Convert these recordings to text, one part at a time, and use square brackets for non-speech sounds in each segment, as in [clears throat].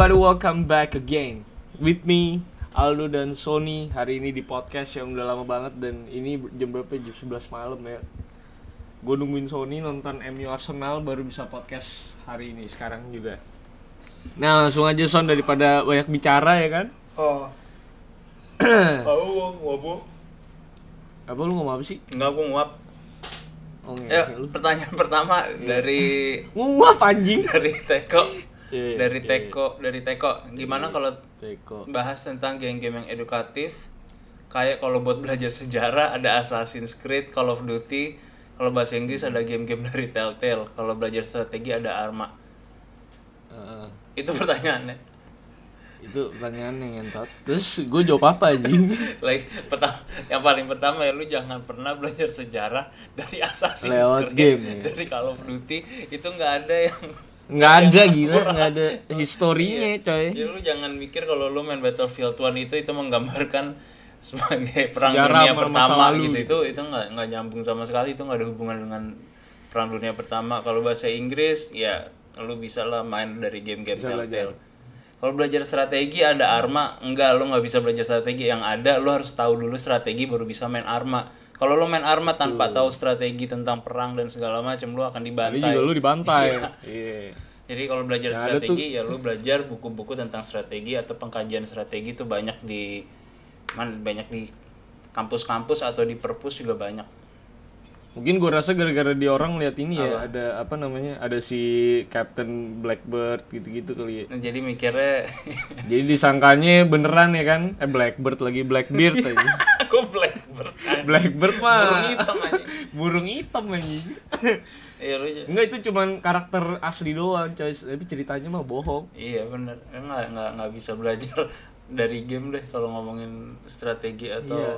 everybody, welcome back again with me Aldo dan Sony. Hari ini di podcast yang udah lama banget dan ini jam berapa jam 11 malam ya. Gue nungguin Sony nonton MU Arsenal baru bisa podcast hari ini sekarang juga. Nah langsung aja Son daripada banyak bicara ya kan? Oh. [clears throat] Ngomong. apa lu ngomong apa sih? Enggak aku nguap. oh, Ya, pertanyaan pertama dari nguap anjing. [laughs] dari Teko. Iya, Dari iya. Teko, dari Teko. Gimana kalau Teko bahas tentang game-game yang edukatif? Kayak kalau buat belajar sejarah ada Assassin's Creed, Call of Duty. Kalau bahasa Inggris ada game-game dari Telltale. Kalau belajar strategi ada Arma. Heeh. Itu pertanyaannya. itu pertanyaan yang ngentot terus gue jawab apa anjing [laughs] Like, pertama, yang paling pertama ya lu jangan pernah belajar sejarah dari Assassin's Lewat Creed, game, ya. dari Call of Duty itu nggak ada yang nggak ada gila. Nggak ada historinya coy. Jadi lu jangan mikir kalau lu main Battlefield 1 itu itu menggambarkan [laughs] sebagai perang Sejarah dunia pertama gitu. Itu itu nggak nggak nyambung sama sekali. Itu nggak ada hubungan dengan perang dunia pertama. Kalau bahasa Inggris ya lu bisa lah main dari game-game Telltale. Kalau belajar strategi ada arma. Enggak lu nggak bisa belajar strategi. Yang ada lu harus tahu dulu strategi baru bisa main arma kalau lu main arma tanpa tahu strategi tentang perang dan segala macam lu akan dibantai. juga lu dibantai. Iya. Jadi kalau belajar strategi ya lu belajar buku-buku tentang strategi atau pengkajian strategi itu banyak di man banyak di kampus-kampus atau di perpus juga banyak. mungkin gue rasa gara-gara di orang lihat ini ya ada apa namanya ada si Captain Blackbird gitu-gitu kali ya. Nah, jadi mikirnya jadi disangkanya beneran ya kan? Eh Blackbird lagi Blackbeard aja [laughs] blackbird. Blackbird Burung mah hitam aja. burung hitam Iya lu aja. enggak itu cuman karakter asli doang coy tapi ceritanya mah bohong Iya bener. Enggak enggak enggak bisa belajar [laughs] dari game deh kalau ngomongin strategi atau Iya.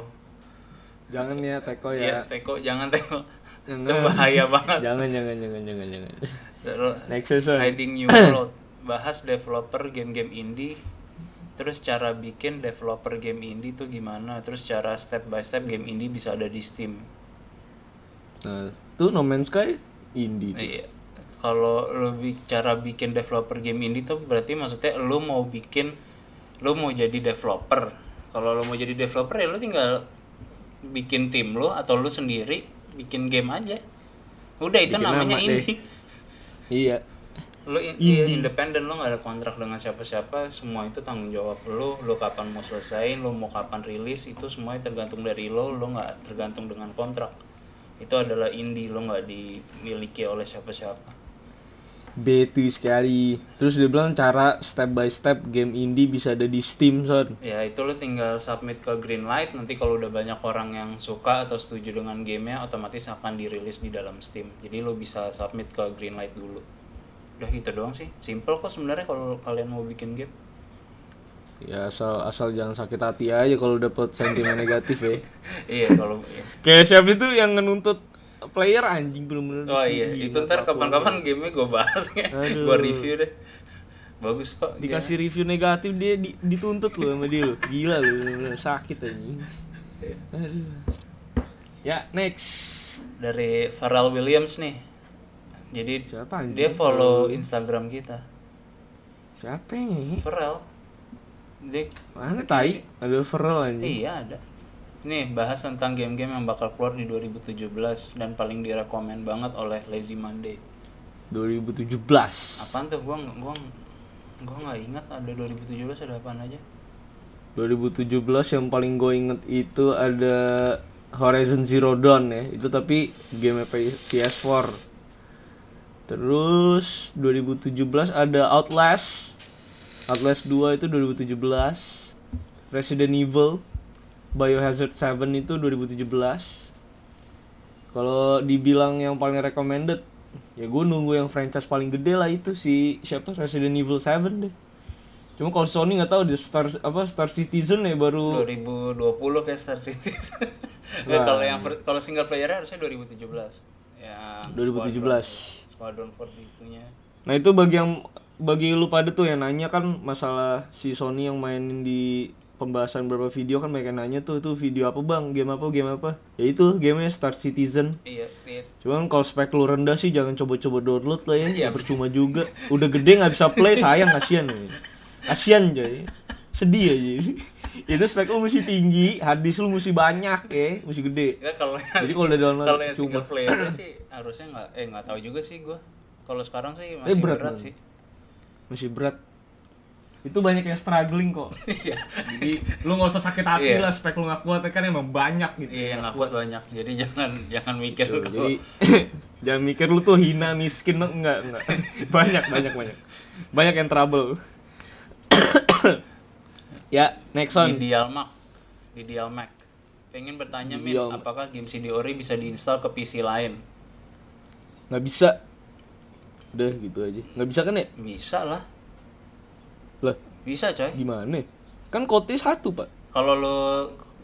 jangan ya Teko ya Iya, teko jangan teko. Jangan. Itu bahaya banget. jangan jangan jangan jangan jangan Terus next season Hiding New [clears throat] World bahas developer game-game indie terus cara bikin developer game indie tuh gimana? Terus cara step by step game indie bisa ada di Steam? Nah tuh No Man's Sky indie tuh. iya. Kalau lo bi- cara bikin developer game indie tuh berarti maksudnya lo mau bikin lo mau jadi developer. Kalau lo mau jadi developer ya lo tinggal bikin tim lo atau lo sendiri bikin game aja. Udah itu Bikin namanya nama deh. indie. Iya lo in- iya, independen lo nggak ada kontrak dengan siapa-siapa semua itu tanggung jawab lo lo kapan mau selesaiin lo mau kapan rilis itu semuanya tergantung dari lo lo nggak tergantung dengan kontrak. Itu adalah indie lo nggak dimiliki oleh siapa-siapa. Betul sekali. Terus dia bilang cara step by step game indie bisa ada di Steam, Son. ya itu lo tinggal submit ke Greenlight nanti kalau udah banyak orang yang suka atau setuju dengan gamenya otomatis akan dirilis di dalam Steam. Jadi lo bisa submit ke Greenlight dulu udah gitu doang sih simple kok sebenarnya kalau kalian mau bikin game Ya asal asal jangan sakit hati aja kalau dapet sentimen negatif ya. [laughs] iya kalau iya. Kayak siapa itu yang menuntut player anjing bener-bener. Oh iya, itu ntar kapan-kapan gamenya gue bahas ya, [laughs] gue review deh. Bagus kok. dia. dikasih review negatif dia di- dituntut loh sama dia loh. Gila loh, bener-bener sakit anjing. Iya. Aduh. Ya, next. Dari Pharrell Williams nih. Jadi Siapa anjing? dia follow Instagram kita. Siapa ini? Pharrell. Dia Mana tai? Ada Ferrell anjing. iya ada. Nih bahas tentang game-game yang bakal keluar di 2017 dan paling direkomend banget oleh Lazy Monday. 2017. Apaan tuh? Gua gua gua nggak ingat ada 2017 ada apaan aja. 2017 yang paling gue inget itu ada Horizon Zero Dawn ya itu tapi game PS4 terus 2017 ada Outlast Outlast 2 itu 2017 Resident Evil Biohazard 7 itu 2017 kalau dibilang yang paling recommended ya gue nunggu yang franchise paling gede lah itu si siapa Resident Evil 7 deh cuma kalau Sony nggak tahu di Star apa Star Citizen ya baru 2020 kayak Star Citizen. Nggak, kalau yang kalau single player harusnya 2017. Ya. 2017. Squadron 4 itunya. Nah itu bagi yang bagi lu pada tuh yang nanya kan masalah si Sony yang mainin di pembahasan beberapa video kan mereka nanya tuh itu video apa bang game apa game apa ya itu gamenya Star Citizen Iya, iya. cuman kalau spek lu rendah sih jangan coba-coba download lah ya ya percuma juga udah gede nggak bisa play sayang kasihan ya. Kasian coy. Sedih aja. Itu spek lu mesti tinggi, hard disk lu mesti banyak ya, mesti gede. Enggak kalau yang Jadi kalau udah download kalau yang single player sih [clears throat] harusnya nggak eh nggak tahu juga sih gua. Kalau sekarang sih masih Eh, berat, berat, sih. Masih berat. Itu banyak yang struggling kok. [laughs] Iya. Jadi lu nggak usah sakit hati Iya. lah spek lu nggak kuat kan emang banyak gitu. Iya, yang nggak kuat banyak. Jadi jangan jangan mikir Tuh, jadi [laughs] jangan mikir lu tuh hina miskin enggak enggak [laughs] banyak banyak banyak banyak yang trouble [coughs] ya next di on Dialmac di Dialmac pengen bertanya Min apakah game CD Ori bisa diinstal ke PC lain? Nggak bisa. Udah gitu aja. Nggak bisa kan ya bisa lah. Lah bisa coy. gimana? Kan kode satu pak. Kalau lo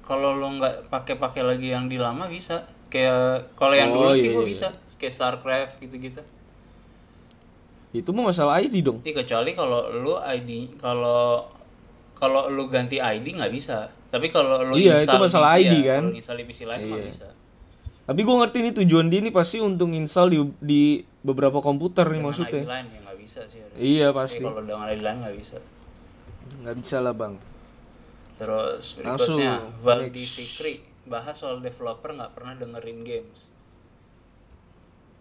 kalau lo nggak pakai pakai lagi yang di lama bisa. Kayak kalau yang Oh, dulu sih iya, gua iya. bisa. kayak Starcraft gitu-gitu. Itu mah masalah ID dong. Iya kecuali kalau lu ID kalau kalau lu ganti ID nggak bisa tapi kalau lu Iya, itu install masalah di, ID iya, kan? install di PC lain Iya. bisa tapi gue ngerti nih tujuan dia ini pasti untuk install di di beberapa komputer nih Dengan maksudnya ID lain ya nggak bisa sih iya pasti kalau dengan ID lain nggak bisa nggak bisa lah bang Terus Langsung, berikutnya Valdi next. Fikri bahas soal developer nggak pernah dengerin games.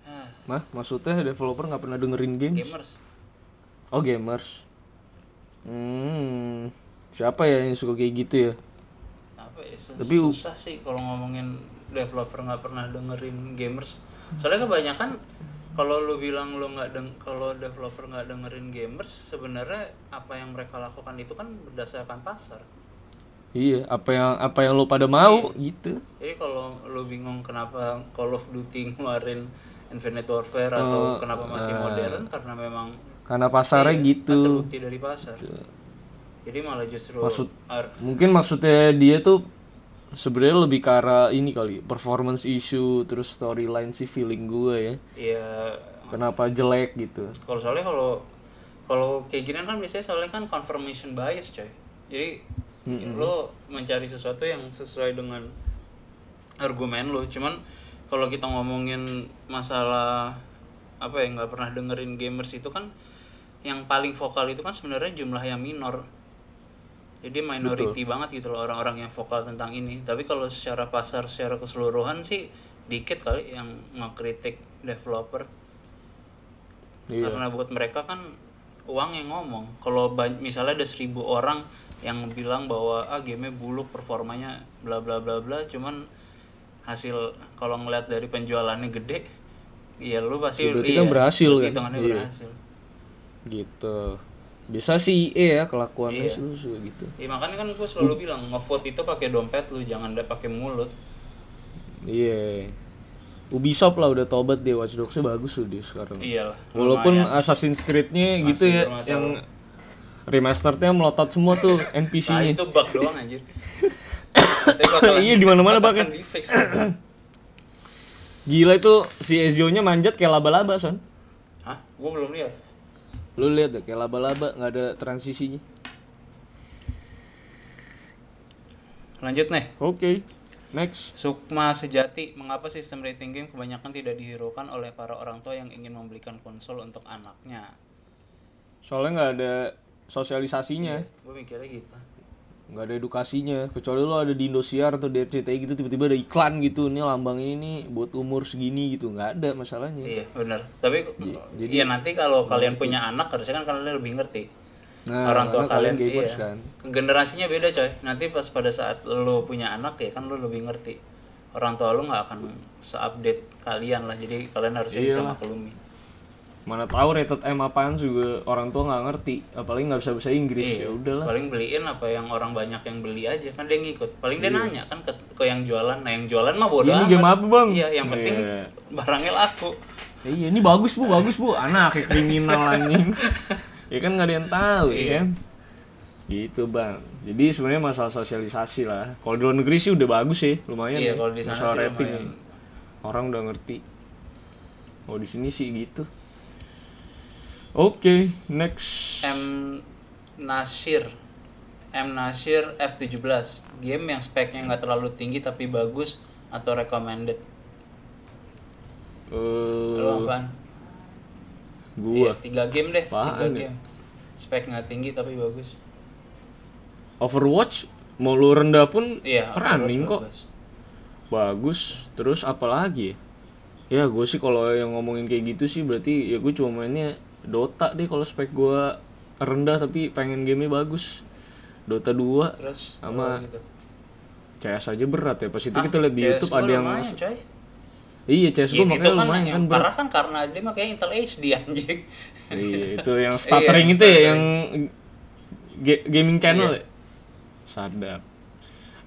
Ah, mah maksudnya developer nggak pernah dengerin games gamers. Oh gamers. Hmm. Siapa ya yang suka kayak gitu ya? Apa ya? sus- Tapi susah sih kalau ngomongin developer nggak pernah dengerin gamers. Soalnya kebanyakan kalau lu bilang lu nggak deng kalau developer nggak dengerin gamers sebenarnya apa yang mereka lakukan itu kan berdasarkan pasar. Iya, apa yang apa yang lo pada mau Iya. gitu. Jadi kalau lu bingung kenapa Call of Duty [laughs] ngeluarin Infinite Warfare atau Oh, kenapa masih ah. modern karena memang Karena pasarnya Iya, gitu. terbukti dari pasar. Jadi malah justru Maksud- ar- Mungkin maksudnya dia tuh sebenarnya lebih ke arah ini kali, performance issue terus storyline sih feeling gue ya. ya Kenapa jelek gitu. kalau soalnya kalau kalau kayak gini kan biasanya soalnya kan confirmation bias coy. Jadi lo mencari sesuatu yang sesuai dengan argumen lo. Cuman kalau kita ngomongin masalah apa ya nggak pernah dengerin gamers itu kan yang paling vokal itu kan sebenarnya jumlah yang minor. Jadi minority banget gitu loh orang-orang yang vokal tentang ini. Tapi kalau secara pasar secara keseluruhan sih dikit kali yang ngekritik developer. Iya. Karena buat mereka kan uang yang ngomong. Kalau misalnya ada seribu orang yang bilang bahwa ah game buluk performanya bla bla bla bla, cuman hasil kalau ngeliat dari penjualannya gede, ya lu pasti Ya, berarti iya, kan berhasil kan? Iya. berhasil. Gitu. Biasa sih EA ya kelakuannya Iya. suka gitu. Ya makanya kan gue selalu bilang ngevote itu pakai dompet lu, jangan ada pakai mulut. Iya. Ubisoft lah udah tobat deh Watch Dogs-nya bagus loh dia sekarang. Iyalah. Walaupun lumayan. Assassin's Creed-nya Masih gitu ya bermasalah. yang remasterednya melotot semua tuh [laughs] Nah, NPC-nya. itu bug doang anjir. [laughs] Iya, di mana-mana fix. Gila itu si Ezio-nya manjat kayak laba-laba, Son. Hah? Gue belum lihat. Lu lihat deh kayak laba-laba nggak ada transisinya. Lanjut nih. Oke. Next. Sukma sejati, mengapa sistem rating game kebanyakan tidak dihiraukan oleh para orang tua yang ingin membelikan konsol untuk anaknya? Soalnya nggak ada sosialisasinya, Gue mikirnya gitu. Nggak ada edukasinya. Kecuali lu ada di Indosiar atau di RCTI gitu tiba-tiba ada iklan gitu, nih lambang ini nih buat umur segini gitu, nggak ada masalahnya. Iya, benar. Tapi jadi- ya nanti kalau kalian punya anak harusnya kan kalian lebih ngerti. Nah, orang tua kalian kalian iya. kan. Generasinya beda coy. Nanti pas pada saat lo punya anak ya kan lo lebih ngerti. Orang tua lo nggak akan seupdate kalian lah. Jadi kalian harusnya bisa Iyalah. maklumi. Mana tahu rated M apaan juga orang tua nggak ngerti, apalagi nggak bisa bahasa Inggris. Iya. Ya udahlah. Paling beliin apa yang orang banyak yang beli aja kan dia ngikut. Paling dia nanya kan ke, ke yang jualan. Nah yang jualan mah bodoh Iya. Ini amat. game apa, Bang? Iya, yang penting Iya. barangnya laku. Ya iya, ini bagus bu, bagus bu. Anak kayak kriminal anjing. [laughs] ya kan nggak ada yang tahu ya kan. Gitu bang. Jadi sebenarnya masalah sosialisasi lah. Kalau di luar negeri sih udah bagus sih, lumayan Iya, ya. kalau di sana masalah rating lumayan. orang udah ngerti. Oh di sini sih gitu. Oke, next. M Nasir M Nasir F17 game yang speknya nggak terlalu tinggi tapi bagus atau recommended Eh, Lu apaan? gua. Iya, tiga game deh tiga ya? game spek nggak tinggi tapi bagus Overwatch mau lu rendah pun iya running Overwatch kok bagus. bagus terus apalagi ya ya gue sih kalau yang ngomongin kayak gitu sih berarti ya gue cuma mainnya Dota deh kalau spek gue rendah tapi pengen gamenya bagus Dota 2 terus Sama- gitu. CS aja berat ya pas itu Ah, kita lihat di CS YouTube gua ada yang lumayan, coy. iya CS gue makanya kan lumayan kan berat parah kan karena dia makanya Intel HD anjing. iya itu [laughs] yang stuttering Iya, itu ya stuttering. yang ga- gaming channel Iya. ya sadap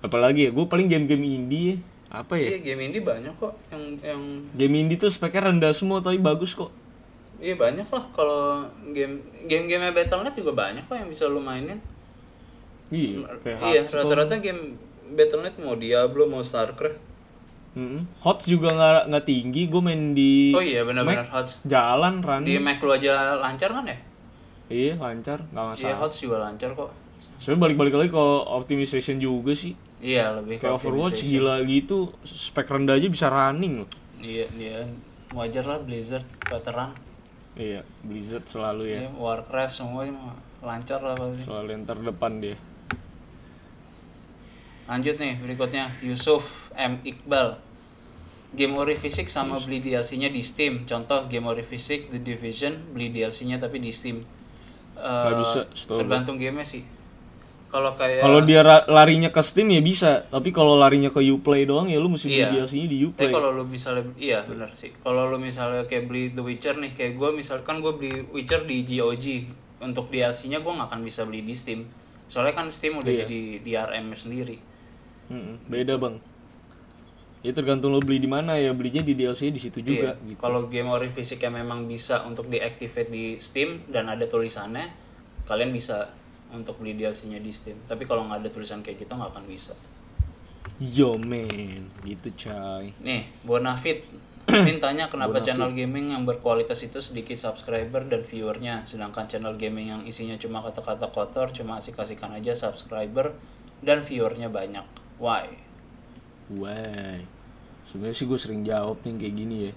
apalagi ya gue paling game-game indie ya. apa ya Iya game indie banyak kok yang yang game indie tuh speknya rendah semua tapi bagus kok iya banyak lah kalau game game game Battle.net juga banyak kok yang bisa lu mainin. iya Iya rata-rata game Battle.net mau Diablo mau Starcraft. Mm-mm. Hots juga nggak nggak tinggi gue main di Oh iya benar-benar HOTS. jalan Di running Mac lu aja lancar kan ya? iya lancar nggak Iya masalah HOTS juga lancar kok. sebenarnya balik-balik lagi ke optimization juga sih Iya lebih ke kayak Overwatch gila gitu spek rendah aja bisa running loh Iya dia wajar lah Blizzard veteran. Iya Blizzard selalu ya Iya, Warcraft semuanya lancar lah pasti. selalu yang terdepan dia Lanjut nih berikutnya Yusuf M Iqbal. Game Ori Fisik sama beli DLC-nya di Steam. Contoh Game Ori Fisik The Division beli DLC-nya tapi di Steam. Nggak bisa, tergantung gamenya sih. Kalau kayak kalau dia larinya ke Steam ya bisa tapi kalau larinya ke Uplay doang ya lu mesti beli Iya. DLC-nya di Eh Uplay kalau lu misalnya iya benar sih. Kalau lu misalnya kayak beli The Witcher nih, kayak gue misalkan gue beli Witcher di GOG untuk DLC-nya gue nggak akan bisa beli di Steam. Soalnya kan Steam udah Iya. jadi DRM sendiri. Mm-mm, beda bang ya tergantung lu beli di mana ya belinya di DLC di situ juga Iya. gitu Kalau game ori fisik yang memang bisa untuk diactivate di Steam dan ada tulisannya, kalian bisa untuk beli DLC-nya di Steam. Tapi kalau nggak ada tulisan kayak gitu nggak akan bisa. yo man gitu coy Nih, Bonafit. [clears throat] Min tanya kenapa channel gaming yang berkualitas itu sedikit subscriber dan viewernya, sedangkan channel gaming yang isinya cuma kata-kata kotor, cuma asik-asikan aja subscriber dan viewernya banyak. Why? Wah, sebenarnya sih gue sering jawab nih kayak gini ya.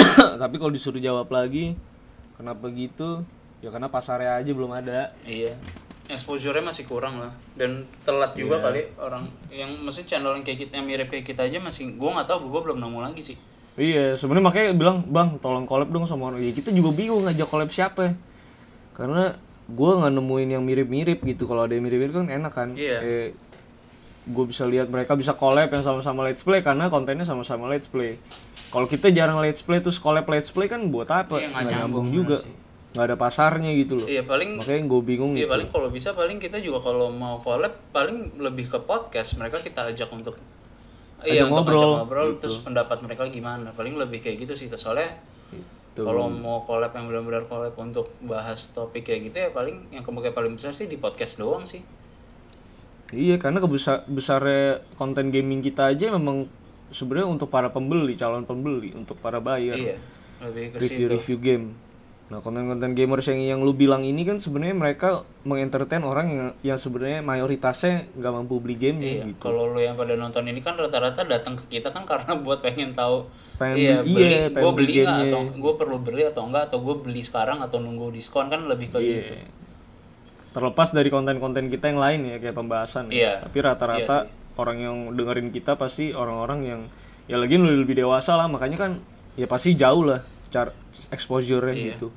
[clears throat] Tapi kalau disuruh jawab lagi, kenapa gitu? Ya karena pasarnya aja belum ada. Iya. Exposure-nya masih kurang lah dan telat juga Iya. kali orang yang mesti channel yang kayak kita yang mirip kayak kita aja masih gua nggak tahu gua belum nemu lagi sih. Iya, sebenarnya makanya bilang, "Bang, tolong collab dong sama orang." Ya kita juga bingung ngajak collab siapa. Karena gue nggak nemuin yang mirip-mirip gitu. Kalau ada yang mirip-mirip kan enak kan. Iya. Eh, gue bisa lihat mereka bisa collab yang sama-sama let's play karena kontennya sama-sama let's play. Kalau kita jarang let's play terus collab let's play kan buat apa? Iya, nggak nyambung, nyambung juga. sih. Nggak ada pasarnya gitu loh. Iya paling Makanya gue bingung Iya gitu. paling kalau bisa paling kita juga kalau mau collab paling lebih ke podcast mereka kita ajak untuk iya Ajak untuk ngobrol, ajak ngobrol gitu. terus pendapat mereka gimana paling lebih kayak gitu sih soalnya Gitu. kalau mau collab yang benar-benar collab untuk bahas topik kayak gitu ya paling yang kemungkinan paling besar sih di podcast doang sih Iya, karena kebesar besarnya konten gaming kita aja memang sebenarnya untuk para pembeli, calon pembeli, untuk para buyer. iya lebih ke situ Review-review game. Nah, konten-konten gamers yang yang lu bilang ini kan sebenarnya mereka mengentertain orang yang yang sebenarnya mayoritasnya nggak mampu beli game Iya, gitu. kalau lu yang pada nonton ini kan rata-rata datang ke kita kan karena [laughs] buat pengen tahu Pengen iya, beli- iya, gue beli nggak gamenya. atau gue perlu beli atau enggak atau gue beli sekarang atau nunggu diskon kan lebih ke Iya. gitu. Terlepas dari konten-konten kita yang lain ya kayak pembahasan Iya. ya. Tapi rata-rata Iya orang yang dengerin kita pasti orang-orang yang ya lagi lebih dewasa lah, makanya kan ya pasti jauh lah cara exposure-nya Iya. gitu.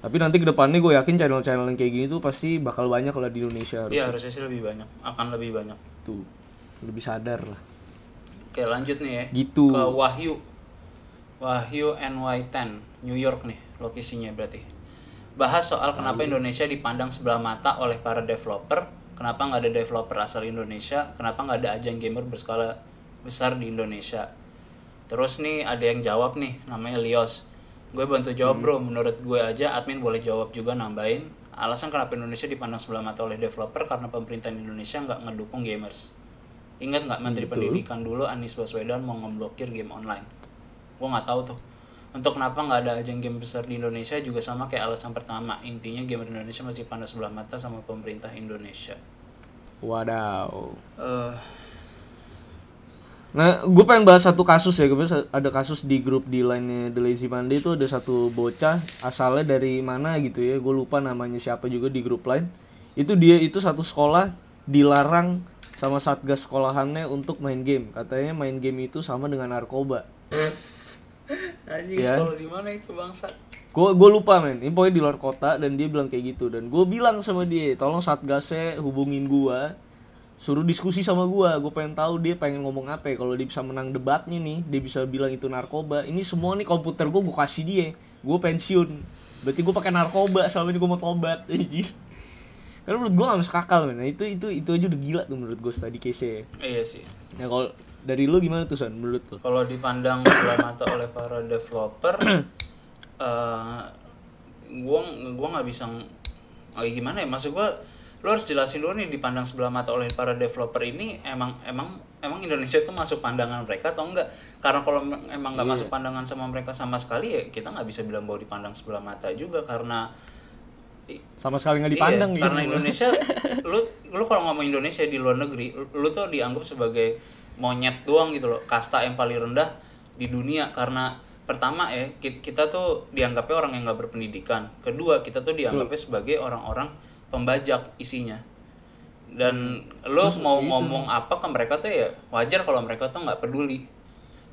Tapi nanti ke depannya gue yakin channel-channel yang kayak gini tuh pasti bakal banyak lah di Indonesia harus Iya harusnya sih lebih banyak, akan lebih banyak. tuh lebih sadar lah. Oke lanjut nih ya. Gitu. Ke Wahyu. Wahyu NY10 New York nih lokasinya berarti. Bahas soal kenapa Indonesia dipandang sebelah mata oleh para developer, kenapa nggak ada developer asal Indonesia, kenapa nggak ada ajang gamer berskala besar di Indonesia. Terus nih ada yang jawab nih, namanya Lios. Gue bantu jawab bro, menurut gue aja admin boleh jawab juga nambahin. Alasan kenapa Indonesia dipandang sebelah mata oleh developer karena pemerintahan Indonesia nggak ngedukung gamers. Ingat nggak Menteri Pendidikan dulu Anies Baswedan mau ngeblokir game online? Gue nggak tahu tuh. Untuk kenapa nggak ada ajang game besar di Indonesia juga sama kayak alasan pertama. Intinya gamer Indonesia masih pandang sebelah mata sama pemerintah Indonesia. Wadaw. Eh, Nah, gue pengen bahas satu kasus ya, gue ada kasus di grup di line The Lazy Monday itu ada satu bocah asalnya dari mana gitu ya, gue lupa namanya siapa juga di grup line. Itu dia itu satu sekolah dilarang sama satgas sekolahannya untuk main game. Katanya main game itu sama dengan narkoba. Anjing Ya. sekolah di mana itu bangsa? Gue gue lupa men, ini pokoknya di luar kota dan dia bilang kayak gitu dan gue bilang sama dia, tolong satgasnya hubungin gue, suruh diskusi sama gue, gue pengen tahu dia pengen ngomong apa ya. Kalau dia bisa menang debatnya nih, dia bisa bilang itu narkoba. Ini semua nih komputer gue gue kasih dia, gue pensiun. Berarti gue pakai narkoba selama ini gue mau tobat. anjir. [laughs] Karena menurut gue gak masuk akal men. Nah, itu itu itu aja udah gila tuh menurut gue tadi case Iya sih. Nah kalau dari lu gimana tuh San menurut lu? Kalau dipandang [coughs] sebelah mata oleh para developer, [coughs] eh gua gua nggak bisa oh, gimana ya? Maksud gua lu harus jelasin dulu nih dipandang sebelah mata oleh para developer ini emang emang emang Indonesia itu masuk pandangan mereka atau enggak? Karena kalau em- emang nggak masuk pandangan sama mereka sama sekali ya kita nggak bisa bilang bahwa dipandang sebelah mata juga karena Sama sekali nggak dipandang iya, gitu. karena Indonesia [laughs] lu lu kalau ngomong Indonesia di luar negeri lu, lu tuh dianggap sebagai monyet doang gitu loh kasta yang paling rendah di dunia karena pertama ya ki- kita tuh dianggapnya orang yang nggak berpendidikan. Kedua kita tuh dianggapnya sebagai orang-orang pembajak isinya. Dan lo mau ngomong apa ke mereka tuh ya wajar kalau mereka tuh nggak peduli.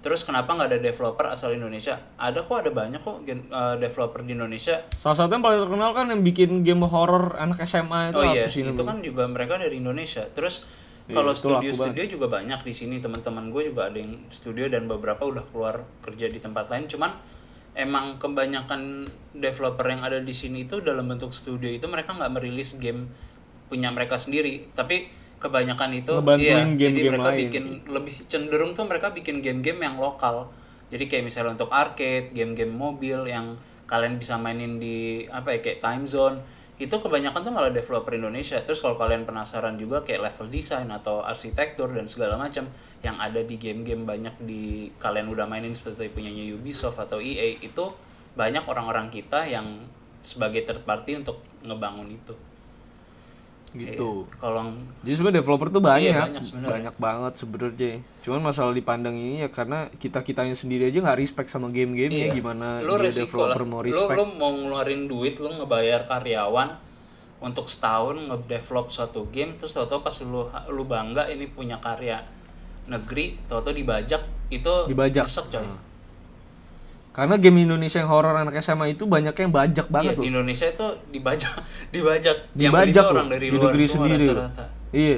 Terus kenapa nggak ada developer asal Indonesia? Ada kok ada banyak kok gen- eh, developer di Indonesia. Salah satu yang paling terkenal kan yang bikin game horror anak SMA itu Oh iya, itu kan juga mereka dari Indonesia. Terus Iya, kalau itu studio-studio juga banyak di sini. Teman-teman gue juga ada yang studio dan beberapa udah keluar kerja di tempat lain. Cuman emang kebanyakan developer yang ada di sini itu dalam bentuk studio itu mereka nggak merilis game punya mereka sendiri, tapi kebanyakan itu iya, jadi game-game mereka lain. bikin lebih cenderung tuh mereka bikin game-game yang lokal. Jadi kayak misalnya untuk arcade, game-game mobil yang kalian bisa mainin di apa ya kayak time zone itu kebanyakan tuh malah developer Indonesia. Terus kalau kalian penasaran juga kayak level design atau arsitektur dan segala macam yang ada di game-game banyak di kalian udah mainin seperti punyanya Ubisoft atau EA itu banyak orang-orang kita yang sebagai third party untuk ngebangun itu. Gitu. Iya. Kalau Jadi sebenarnya developer tuh banyak, Iya, banyak sebenarnya. banyak banget sebenarnya. Cuman masalah dipandang ini ya karena kita kitanya sendiri aja nggak respect sama game-game ya Iya. gimana lu dia developer lah. mau Lu, respect. lu mau ngeluarin duit, lu ngebayar karyawan untuk setahun ngedevelop suatu game, terus tau-tau pas lu lu bangga ini punya karya negeri, tau-tau dibajak, itu Dibajak. coy. Nah. Karena game Indonesia yang horor anak SMA itu banyak yang bajak Iya, banget di tuh. Indonesia itu dibajak, [laughs] dibajak. yang Dibajak tuh loh, orang dari di luar negeri semua sendiri loh. rata-rata. Iya.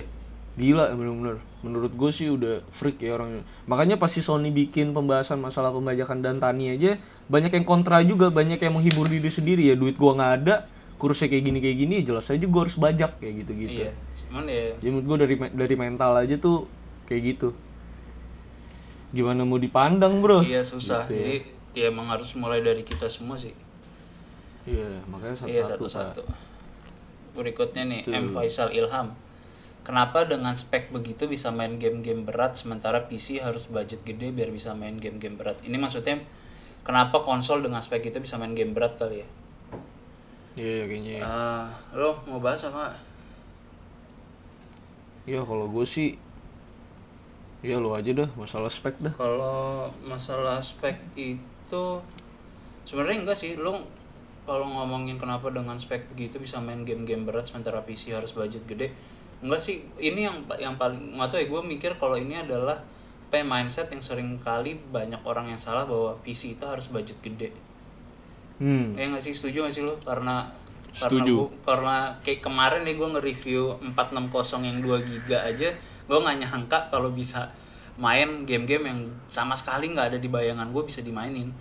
Gila bener-bener. Menurut gue sih udah freak ya orangnya. Makanya pasti Sony bikin pembahasan masalah pembajakan dan tani aja banyak yang kontra juga, banyak yang menghibur diri sendiri ya. Duit gua nggak ada, kurusnya kayak gini kayak gini, jelas aja gua harus bajak kayak gitu-gitu. Iya, cuman ya Ya menurut gue dari dari mental aja tuh kayak gitu. Gimana mau dipandang, Bro? iya susah. Gitu ya. Jadi ya emang harus mulai dari kita semua sih. Iya, makanya satu-satu. Iya Pak. satu-satu. Berikutnya nih M Faisal Ilham. Kenapa dengan spek begitu bisa main game-game berat sementara PC harus budget gede biar bisa main game-game berat? Ini maksudnya kenapa konsol dengan spek itu bisa main game berat kali ya? Iya, kayaknya. ya. Eh, lo mau bahas apa? Iya, kalau gue sih Ya lu aja dah masalah spek dah. Kalau masalah spek itu sebenarnya enggak sih. Lo kalau ngomongin kenapa dengan spek begitu bisa main game-game berat sementara PC harus budget gede, enggak sih. Ini yang yang paling nggak tahu ya gue mikir kalau ini adalah apa mindset yang sering kali banyak orang yang salah bahwa PC itu harus budget gede. Hmm. Ya nggak sih setuju nggak sih lo? Karena karena Setuju. gua- karena kayak kemarin nih gue nge-review 460 yang 2 giga aja, gue nggak nyangka kalau bisa main game-game yang sama sekali nggak ada di bayangan gue bisa dimainin.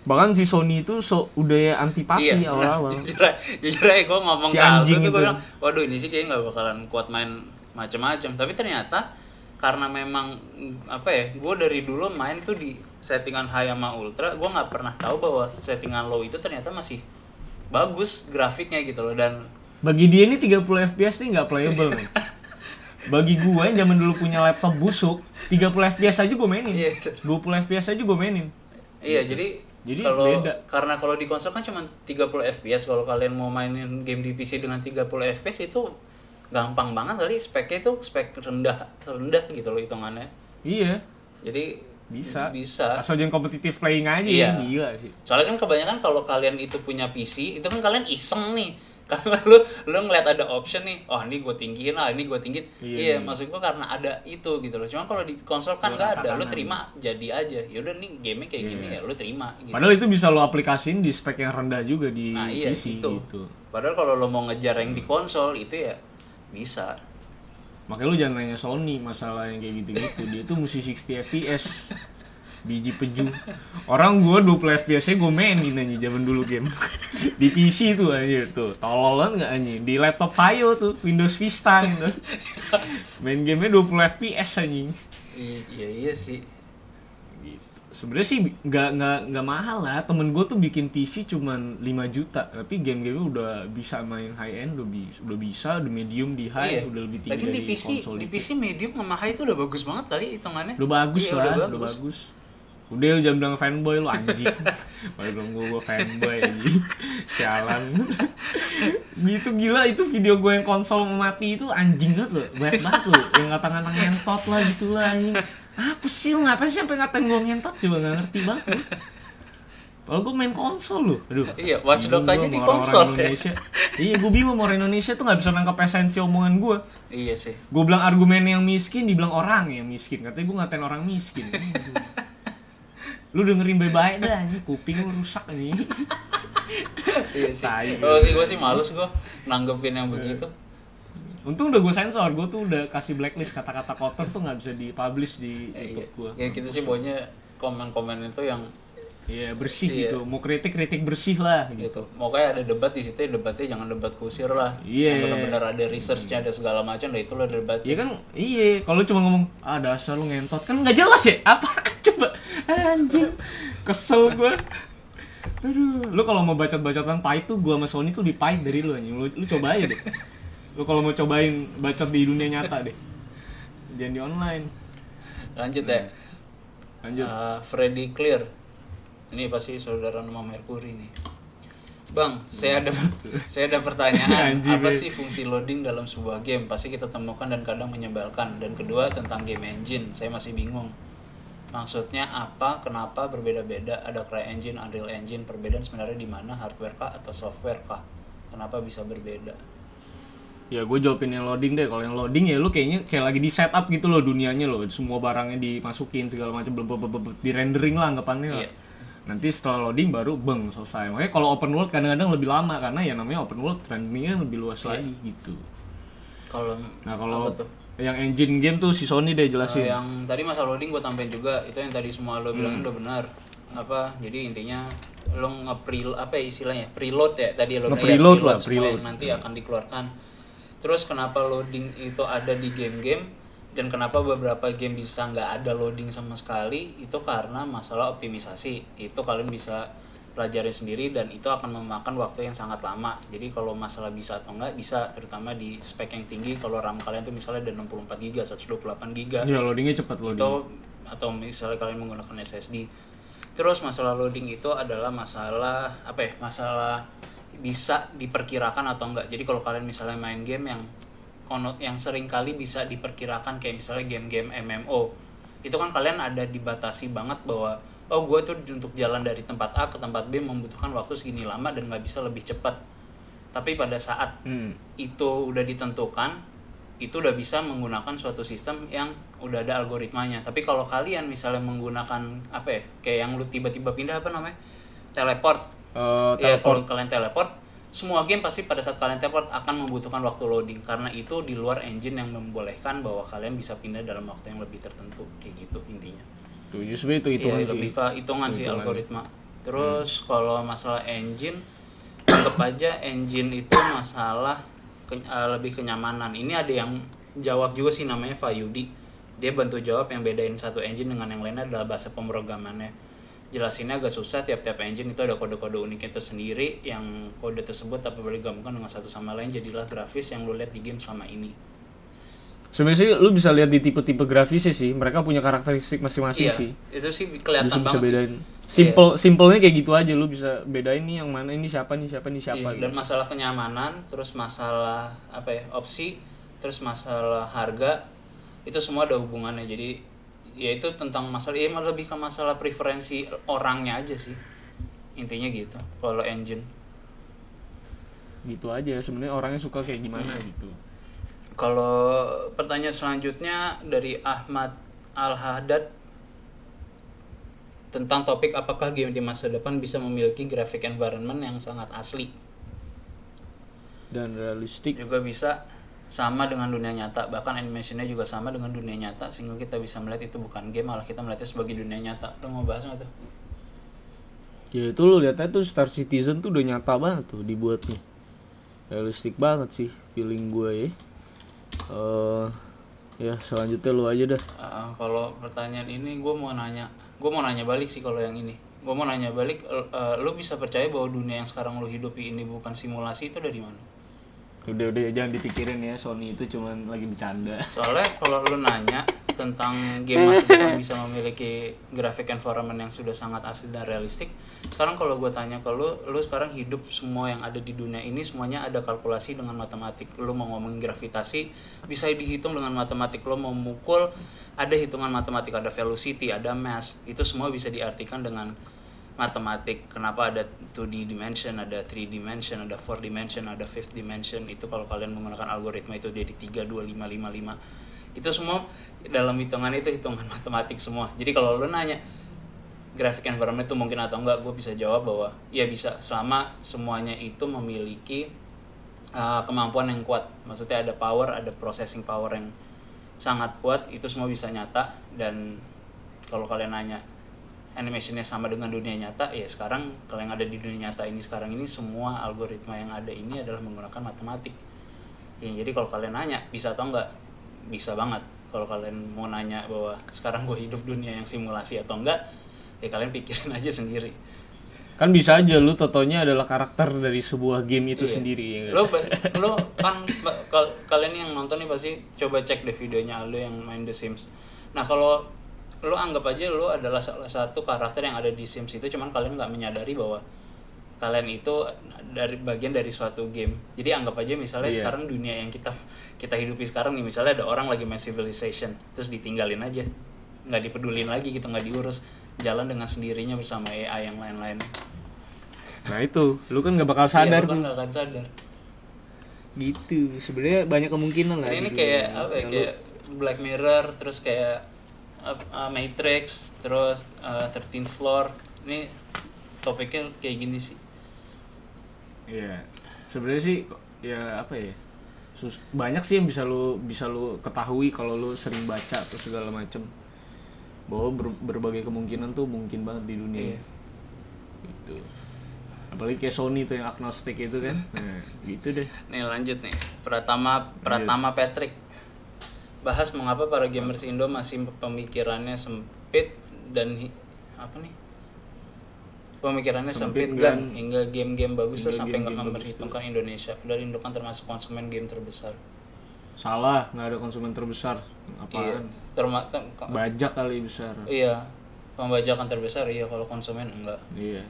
Bahkan si Sony itu so udah ya antipati Iya, awal-awal. [laughs] jujur aja, jujur aja gue ngomong Si ke Aldo tuh gue bilang, waduh ini sih kayaknya nggak bakalan kuat main macam-macam. Tapi ternyata karena memang apa ya, gue dari dulu main tuh di settingan high sama ultra, gue nggak pernah tahu bahwa settingan low itu ternyata masih bagus grafiknya gitu loh dan Bagi dia ini 30 FPS nih nggak playable. [laughs] Bagi gue yang zaman dulu punya laptop busuk, 30 FPS aja gue mainin. Iya, itu. 20 FPS aja gue mainin. Iya, jadi Jadi kalau beda. karena kalau di konsol kan cuma 30 FPS, kalau kalian mau mainin game di PC dengan 30 FPS itu gampang banget kali speknya itu spek rendah rendah gitu loh hitungannya. Iya. jadi bisa bisa asal jangan kompetitif playing aja Iya. ya gila sih soalnya kan kebanyakan kalau kalian itu punya PC itu kan kalian iseng nih karena lu lu ngeliat ada option nih oh ini gue tinggiin ah ini gue tinggiin. Iya, iya, iya. maksud gue karena ada itu gitu loh. Cuma kalau di konsol kan nggak ada lu terima jadi aja. Yaudah nih game kayak gini Iya. ya lu terima gitu. Padahal itu bisa lo aplikasiin di spek yang rendah juga di nah iya PC gitu. gitu. Padahal kalau lo mau ngejar yang di konsol itu ya bisa. Makanya lu jangan nanya Sony masalah yang kayak gitu-gitu. Dia tuh mesti 60 fps [laughs] biji peju. Orang gua 20 fps nya gue mainin aja zaman dulu game. Di PC tuh anjir tuh. Tololan nggak anjing? Di laptop Vaio tuh Windows Vista gitu main gamenya 20 fps anjing. I- iya iya sih. Sebenarnya sih nggak nggak nggak mahal lah. Temen gue tuh bikin PC cuman 5 juta. Tapi game-game udah bisa main high end udah bisa udah bisa udah medium di high iya. udah lebih tinggi lagi di dari PC konsol di dikit. PC medium sama high itu udah bagus banget kali hitungannya. Udah bagus Iya, lah, udah udah bagus. Udah lu jangan bilang fanboy lu anjing. [laughs] Baru bilang gue, gue fanboy anjing. Sialan. [laughs] gitu gila itu video gue yang konsol mati itu anjing banget loh. Banyak banget loh. Yang ngata-ngata ngentot lah gitu lah anjing. Apa sih lu ngapain sih sampai ngatain gue ngentot coba gak ngerti banget lu. Kalau gue main konsol loh. Aduh. Iya, Watch Dogs bingung aja di konsol, ya. Indonesia. iya, gue bingung orang Indonesia tuh gak bisa nangkep esensi omongan gue. iya sih Gue bilang argumen yang miskin, dibilang orang yang miskin. Katanya gue ngatain orang miskin. [laughs] Lu dengerin baik-baik dah, ini kuping lu rusak nih. iya sih oh sih gue sih males gue nanggepin yang begitu Untung udah gue sensor, gue tuh udah kasih blacklist kata-kata kotor tuh nggak bisa dipublish di Ya, iya. YouTube gue. ya kita sih pokoknya komen-komen itu yang Iya bersih Iya. gitu, mau kritik kritik bersih lah gitu. gitu mau kayak ada debat di situ ya debatnya jangan debat kusir lah Iya. yang benar-benar ada researchnya ada segala macam nah itu lah debat Iya kan, iya. Kalau cuma ngomong, ah dasar lu ngentot kan nggak jelas ya. Apa? [laughs] Coba anjing, kesel gue. Aduh, lu kalau mau bacot-bacotan pahit tuh gua sama Sony tuh lebih pahit dari lu anjing. Lu, lu coba aja deh. Lu kalau mau cobain bacot di dunia nyata deh. Jangan di online. lanjut ya Lanjut. Uh, Freddy Clear ini pasti saudara nama Mercury nih Bang, saya ada [laughs] saya ada pertanyaan. Apa sih fungsi loading dalam sebuah game? Pasti kita temukan dan kadang menyebalkan. Dan kedua tentang game engine, saya masih bingung. Maksudnya apa? Kenapa berbeda-beda? Ada CryEngine, Unreal Engine. Perbedaan sebenarnya di mana? Hardware kah atau software kah? Kenapa bisa berbeda? Ya gue jawabin yang loading deh. Kalau yang loading ya lu kayaknya kayak lagi di setup gitu loh dunianya loh. Semua barangnya dimasukin segala macam di rendering lah anggapannya. lah. Nanti setelah loading baru beng selesai. Makanya kalau open world kadang-kadang lebih lama karena ya namanya open world renderingnya lebih luas Iya. lagi gitu. Kalau Nah kalau yang engine game tuh si Sony deh Uh, jelasin. yang tadi masalah loading gue tambahin juga itu yang tadi semua lo Hmm. bilangin udah benar apa jadi intinya lo nge apa ya istilahnya preload ya tadi lo Nge-preload iya, lah, semua preload. yang nanti akan dikeluarkan terus kenapa loading itu ada di game-game dan kenapa beberapa game bisa nggak ada loading sama sekali? Itu karena masalah optimisasi. Itu kalian bisa pelajari sendiri dan itu akan memakan waktu yang sangat lama. Jadi kalau masalah bisa atau enggak bisa terutama di spek yang tinggi. Kalau RAM kalian tuh misalnya ada 64 GB 128 GB Ya loadingnya cepat loading. itu atau misalnya kalian menggunakan SSD terus masalah loading itu adalah masalah apa ya masalah bisa diperkirakan atau enggak jadi kalau kalian misalnya main game yang konot yang sering kali bisa diperkirakan kayak misalnya game-game MMO itu kan kalian ada dibatasi banget bahwa oh gue tuh untuk jalan dari tempat A ke tempat B membutuhkan waktu segini lama dan nggak bisa lebih cepat tapi pada saat Hmm. itu udah ditentukan itu udah bisa menggunakan suatu sistem yang udah ada algoritmanya tapi kalau kalian misalnya menggunakan apa ya kayak yang lu tiba-tiba pindah apa namanya teleport ya teleport. kalau kalian teleport semua game pasti pada saat kalian teleport akan membutuhkan waktu loading karena itu di luar engine yang membolehkan bahwa kalian bisa pindah dalam waktu yang lebih tertentu kayak gitu intinya Tuh, justru itu hitungan sih. lebih ke hitungan sih algoritma. Terus kalau masalah engine, anggap aja engine itu masalah ke- eh, lebih kenyamanan. Ini ada yang jawab juga sih namanya Fayudi. Dia bantu jawab yang bedain satu engine dengan yang lainnya adalah bahasa pemrogramannya. Jelasinnya agak susah, tiap-tiap engine itu ada kode-kode uniknya tersendiri yang kode tersebut apabila digabungkan dengan satu sama lain jadilah grafis yang lo lihat di game selama ini. Sebenarnya sih lu bisa lihat di tipe-tipe grafisnya sih. Mereka punya karakteristik masing-masing Iya, sih. itu sih kelihatan Bisa bisa banget sih. bedain. Simple simpelnya kayak gitu aja lu bisa bedain nih yang mana ini siapa nih siapa nih siapa Iya, dan gitu. masalah kenyamanan, terus masalah apa ya opsi, terus masalah harga itu semua ada hubungannya. Jadi ya itu tentang masalah ya lebih ke masalah preferensi orangnya aja sih. Intinya gitu kalau engine. Gitu aja sebenarnya orangnya suka kayak gimana gitu. Kalau pertanyaan selanjutnya dari Ahmad Al Haddad tentang topik apakah game di masa depan bisa memiliki graphic environment yang sangat asli? Dan realistik. Juga bisa sama dengan dunia nyata. Bahkan animationnya juga sama dengan dunia nyata sehingga kita bisa melihat itu bukan game malah kita melihatnya sebagai dunia nyata. Lo mau bahas nggak tuh? Ya itu lo lihatnya tuh Star Citizen tuh udah nyata banget tuh dibuatnya realistik banget sih feeling gue ya. Uh, ya selanjutnya lu aja dah. Uh, kalau pertanyaan ini gue mau nanya gue mau nanya balik sih kalau yang ini. Gue mau nanya balik uh, lu bisa percaya bahwa dunia yang sekarang lu hidupi ini bukan simulasi itu dari mana udah udah jangan dipikirin ya Sony itu cuman lagi bercanda. Soalnya kalau lu nanya tentang game depan bisa memiliki graphic environment yang sudah sangat asli dan realistik sekarang kalau gue tanya ke lu lu sekarang hidup semua yang ada di dunia ini semuanya ada kalkulasi dengan matematik. Lu mau ngomongin gravitasi bisa dihitung dengan matematik. Lu mau mukul ada hitungan matematik ada velocity ada mass. Itu semua bisa diartikan dengan matematik kenapa ada 2D dimension ada 3 dimension ada 4 dimension ada 5 dimension itu kalau kalian menggunakan algoritma itu jadi 3 2 5 5 5 itu semua dalam hitungan itu hitungan [laughs] matematik semua. Jadi kalau lo nanya graphic environment itu mungkin atau enggak? Gue bisa jawab bahwa ya bisa. Selama semuanya itu memiliki uh, kemampuan yang kuat. Maksudnya ada power ada processing power yang sangat kuat itu semua bisa nyata. Dan kalau kalian nanya animationnya sama dengan dunia nyata ya sekarang kalau yang ada di dunia nyata ini sekarang ini semua algoritma yang ada ini adalah menggunakan matematik. Ya jadi kalau kalian nanya bisa atau enggak? Bisa banget. Kalau kalian mau nanya bahwa sekarang gue hidup dunia yang simulasi atau enggak ya kalian pikirin [laughs] aja sendiri. Kan bisa aja lu totonya adalah karakter dari sebuah game itu iya. sendiri ya lo lo kan kalian yang nonton nih pasti coba cek deh videonya Aldo yang main The Sims. Nah kalau lo anggap aja lo adalah salah satu karakter yang ada di Sims itu cuman kalian nggak menyadari bahwa kalian itu dari bagian dari suatu game. Jadi anggap aja misalnya yeah. sekarang dunia yang kita kita hidupi sekarang nih misalnya ada orang lagi main Civilization terus ditinggalin aja. Nggak dipedulin lagi gitu nggak diurus. Jalan dengan sendirinya bersama AI yang lain-lain. Nah itu. Lu kan nggak bakal iya, sadar iya, kan nggak akan sadar. Gitu. Sebenarnya banyak kemungkinan lah ini kayak apa ya, kayak Black Mirror terus kayak uh, Matrix terus uh, 13th floor. Ini topiknya kayak gini sih. Iya. Yeah. sebenarnya sih ya apa ya Sus banyak sih yang bisa lu bisa lu ketahui kalau lu sering baca atau segala macem. Bahwa ber berbagai kemungkinan tuh mungkin banget di dunia. Yeah. gitu. Apalagi kayak Sony tuh yang agnostik itu kan. [laughs] Nah gitu deh. Nih lanjut nih. Pratama Pratama Patrick bahas mengapa para gamers Indo masih pemikirannya sempit dan apa nih? Pemikirannya sempit, sempit kan hingga game-game bagus tuh sampai nggak memperhitungkan Indonesia. Padahal Indo kan termasuk konsumen game terbesar. Salah nggak ada konsumen terbesar. Apaan? Iya, terma bajak kali besar. iya pembajakan terbesar iya kalau konsumen enggak. Iya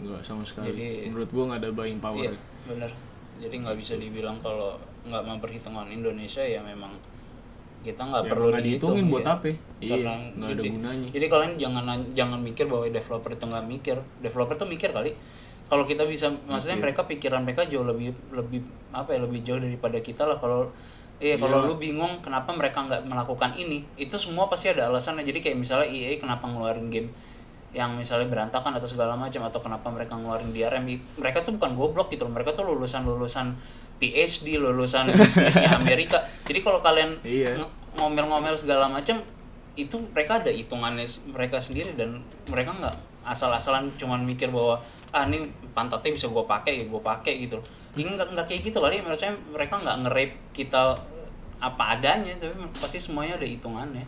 enggak sama sekali. Jadi menurut gua nggak ada buying power. iya, bener. Jadi nggak bisa dibilang kalau nggak memperhitungkan Indonesia ya memang kita nggak ya, perlu dihitungin buat ya. apa? Iya nggak ada gunanya. jadi kalian jangan jangan mikir bahwa developer itu nggak mikir. Developer tuh mikir kali. Kalau kita bisa maksudnya mereka pikiran mereka jauh lebih lebih apa ya lebih jauh daripada kita lah. Kalau Iya, kalau lu bingung kenapa mereka nggak melakukan ini, itu semua pasti ada alasannya. Jadi kayak misalnya EA kenapa ngeluarin game yang misalnya berantakan atau segala macam atau kenapa mereka ngeluarin DRM, mereka tuh bukan goblok gitu loh. Mereka tuh lulusan lulusan [laughs] PhD lulusan bisnisnya Amerika jadi kalau kalian iya. ngomel-ngomel segala macam itu mereka ada hitungannya mereka sendiri dan mereka nggak asal-asalan cuman mikir bahwa ah ini pantatnya bisa gue pakai ya gue pakai gitu ini nggak nggak kayak gitu kali menurut saya mereka nggak nge kita apa adanya tapi pasti semuanya ada hitungannya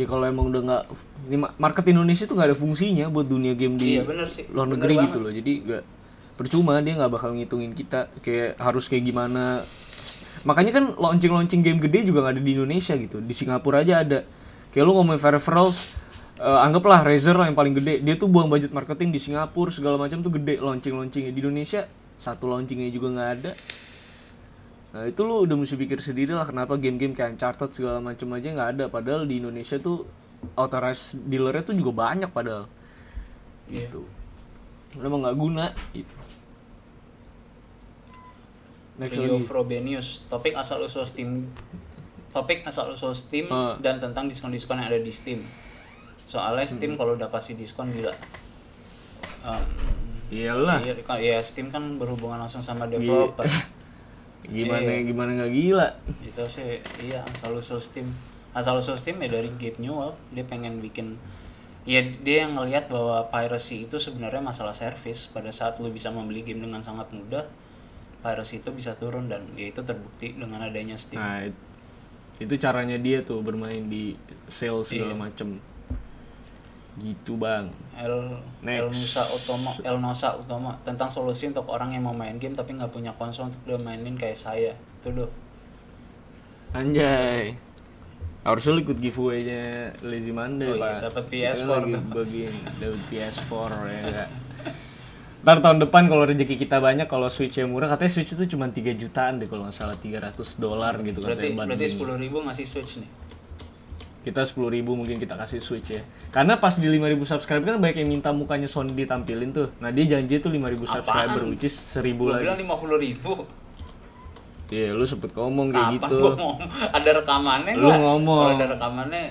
ya kalau emang udah nggak ini market Indonesia tuh nggak ada fungsinya buat dunia game di iya, bener sih. luar negeri bener gitu banget. loh. Jadi gak percuma dia nggak bakal ngitungin kita kayak harus kayak gimana. Makanya kan launching launching game gede juga nggak ada di Indonesia gitu. Di Singapura aja ada. Kayak lu ngomongin peripherals uh, anggaplah Razer lah yang paling gede. Dia tuh buang budget marketing di Singapura segala macam tuh gede launching launchingnya di Indonesia satu launchingnya juga nggak ada Nah itu lu udah mesti pikir sendiri lah kenapa game-game kayak Uncharted segala macam aja nggak ada padahal di Indonesia tuh authorized dealernya tuh juga banyak padahal Iya. gitu. Emang nggak guna gitu. Next Rio lagi. Frobenius topik asal usul Steam topik asal usul Steam Ah. dan tentang diskon-diskon yang ada di Steam soalnya Hmm. Steam kalau udah kasih diskon gila Um, Iyalah. iya, ya Steam kan berhubungan langsung sama developer [laughs] Gimana Iya. gimana nggak gila. itu sih iya asal usul Steam asal usul Steam ya dari Gabe Newell dia pengen bikin ya dia yang ngelihat bahwa piracy itu sebenarnya masalah service pada saat lu bisa membeli game dengan sangat mudah piracy itu bisa turun dan ya itu terbukti dengan adanya Steam Nah, it- itu caranya dia tuh bermain di sales segala Iya. macem Gitu, Bang. El El. Nusa Utomo El Nosa Utomo tentang solusi untuk orang yang mau main game tapi nggak punya konsol untuk dia mainin kayak saya itu doh Anjay. Harusnya lu ikut giveaway-nya Lazy Monday, Oh iya, Pak. dapat Kita PS4 lagi tuh. bagiin dapat PS4 ya enggak. Ntar tahun depan kalau rezeki kita banyak kalau Switch yang murah katanya Switch itu cuma 3 jutaan deh kalau nggak salah 300 dolar gitu berarti katanya berarti bundling. sepuluh ribu ngasih Switch nih kita 10.000 ribu mungkin kita kasih Switch ya karena pas di 5.000 subscriber kan banyak yang minta mukanya Sony ditampilin tuh nah dia janji tuh 5.000 subscriber which is 1.000 Gue lagi bilang lima puluh ribu Iya, lu sempet ngomong kayak Kapan gitu. gua ngomong? Ada rekamannya Lu nggak? ngomong. Kalau ada rekamannya,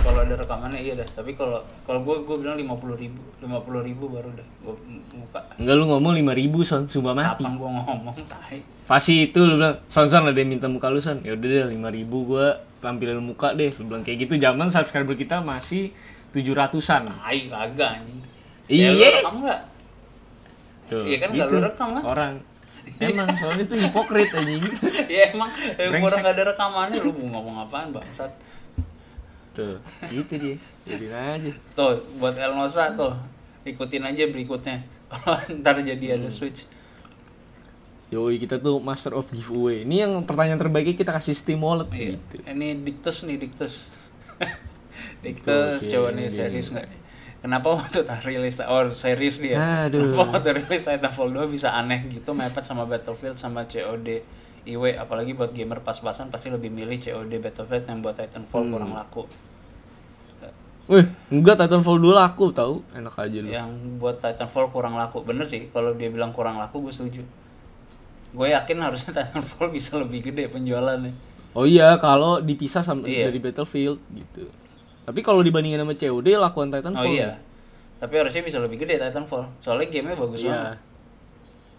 kalau ada rekamannya iya dah. Tapi kalau kalau gue gue bilang lima puluh ribu, lima puluh ribu baru dah. Gue buka. Enggak lu ngomong 5000 son, sumpah mati. Kapan gue ngomong? Tai. Fasi itu lu bilang, "Son, son ada yang minta muka lu, son." Ya udah deh 5000 gua tampilin muka deh. Lu bilang kayak gitu. Zaman subscriber kita masih 700-an. Tai kagak anjing. Iya. Ya, rekam nggak? Tuh. Iya kan, nggak lu rekam kan? Orang Emang soalnya itu hipokrit anjing. [laughs] ya emang orang nggak ada rekamannya lu mau ngomong apaan bangsat. Tuh, gitu dia. Jadi aja. Tuh buat El Nosa tuh ikutin aja berikutnya. [laughs] Kalau ntar jadi ada Hmm. switch. Yoi, kita tuh master of giveaway. Ini yang pertanyaan terbaiknya kita kasih Steam Wallet Iya. gitu. Ini diktus nih diktus. [laughs] Diktus, coba nih serius nggak nih? Kenapa waktu tak rilis oh serius dia? Aduh. Kenapa waktu rilis Titanfall 2 bisa aneh gitu mepet sama Battlefield sama COD IW apalagi buat gamer pas-pasan pasti lebih milih COD Battlefield yang buat Titanfall Hmm. kurang laku. Wih, enggak Titanfall 2 laku tahu. Enak aja lu. Yang buat Titanfall kurang laku. Bener sih kalau dia bilang kurang laku gue setuju. Gue yakin harusnya [laughs] Titanfall bisa lebih gede penjualannya. Oh iya, kalau dipisah sama Iya. dari Battlefield gitu. Tapi kalau dibandingin sama COD, lakuan Oh Titanfall. iya. Tapi harusnya bisa lebih gede Titanfall. Soalnya gamenya bagus Iya. banget.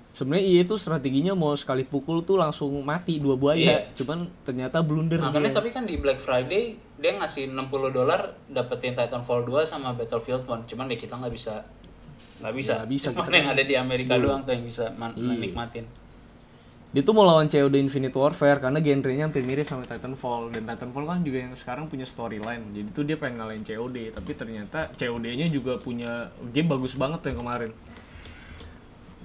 Sebenarnya iya itu strateginya mau sekali pukul tuh langsung mati dua buaya. Iya. Cuman ternyata blunder Makanya dia. tapi kan di Black Friday dia ngasih 60 dolar dapetin Titanfall 2 sama Battlefield 1. Cuman ya kita nggak bisa nggak bisa. Nggak bisa, Cuman kita yang kan ada di Amerika belum. doang tuh yang bisa man- Iya. menikmatin. Dia tuh mau lawan COD Infinite Warfare karena genrenya hampir mirip sama Titanfall dan Titanfall kan juga yang sekarang punya storyline. Jadi tuh dia pengen ngalahin COD, tapi ternyata COD-nya juga punya game bagus banget yang kemarin.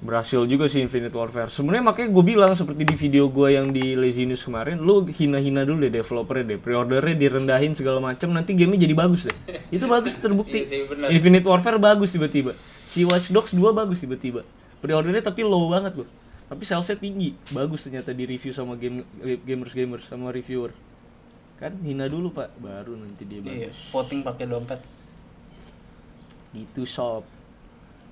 Berhasil juga sih Infinite Warfare. Sebenarnya makanya gue bilang seperti di video gue yang di Lazy News kemarin, lu hina-hina dulu deh developernya deh, pre-ordernya direndahin segala macam, nanti gamenya jadi bagus deh. [laughs] Itu bagus terbukti. Iya. Infinite Warfare bagus tiba-tiba. Si Watch Dogs 2 bagus tiba-tiba. Pre-ordernya tapi low banget loh. Tapi salesnya tinggi. Bagus ternyata di review sama game gamers-gamers sama reviewer. Kan hina dulu, Pak. Baru nanti dia Iya, bagus. voting pakai dompet. Itu shop.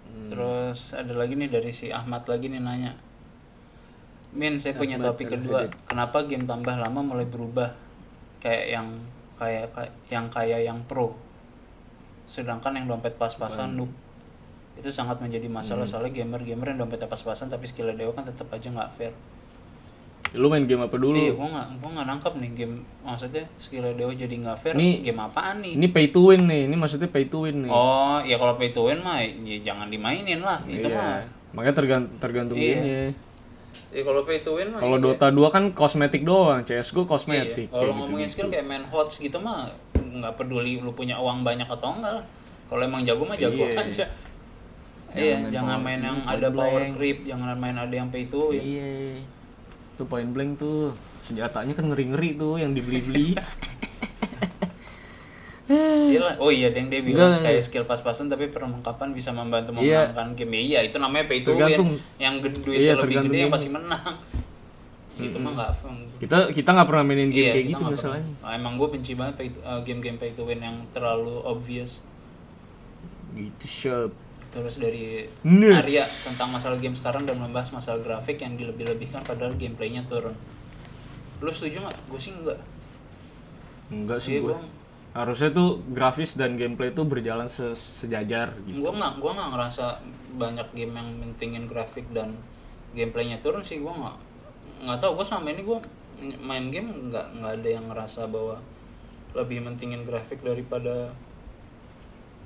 Hmm. Terus ada lagi nih dari si Ahmad lagi nih nanya. Min, saya punya Ahmad topik kedua. Kenapa game tambah lama mulai berubah? Kayak yang kayak kayak- yang kayak yang pro. Sedangkan yang dompet pas-pasan noob. Itu sangat menjadi masalah Hmm. soalnya gamer-gamer yang dompetnya pas-pasan tapi skillnya dewa kan tetap aja nggak fair. Lu main game apa dulu? Iya, gua nggak gua nggak nangkap nih game maksudnya skillnya dewa jadi nggak fair. Nih- game apaan nih? Ini pay to win nih. Ini maksudnya pay to win nih. Oh, ya kalau pay to win mah ya jangan dimainin lah. Itu Iya. mah. Makanya tergantung tergantung Iya. gamenya. Ya kalau pay to win mah. Kalau iya. Dota 2 kan kosmetik doang, CS:GO Iya, kosmetik. kalau kayak ngomongin gitu-gitu. skill kayak main hots gitu mah nggak peduli lu punya uang banyak atau enggak lah. Kalau emang jago mah jago Iya. aja. Jangan Iya, main jangan power- main yang ada power blank. creep, jangan main ada yang pay to win. Iya. Tuh point blank tuh. Senjatanya kan ngeri-ngeri tuh yang dibeli-beli. [laughs] [laughs] Iya lah. Oh iya, yang dia bilang Enggak. kayak skill pas-pasan tapi perlengkapan bisa membantu Iya. memenangkan game. Ya, Iya, itu namanya pay to win. Yang gede duitnya Iya, lebih gede yang game. pasti menang. [laughs] itu mah nggak kita kita nggak pernah mainin game Iya, kayak gitu masalahnya pernah. Ah, emang gue benci banget pay to- uh, game-game pay to win yang terlalu obvious gitu shop terus dari Nuts. Arya tentang masalah game sekarang dan membahas masalah grafik yang dilebih-lebihkan padahal gameplaynya turun. Lu setuju nggak gue sih enggak. Enggak sih Iya, gue gua- harusnya tuh grafis dan gameplay tuh berjalan se- sejajar gitu. Gue nggak gua nggak ngerasa banyak game yang mentingin grafik dan gameplaynya turun sih gue nggak nggak tahu gue selama ini gue main game nggak nggak ada yang ngerasa bahwa lebih mentingin grafik daripada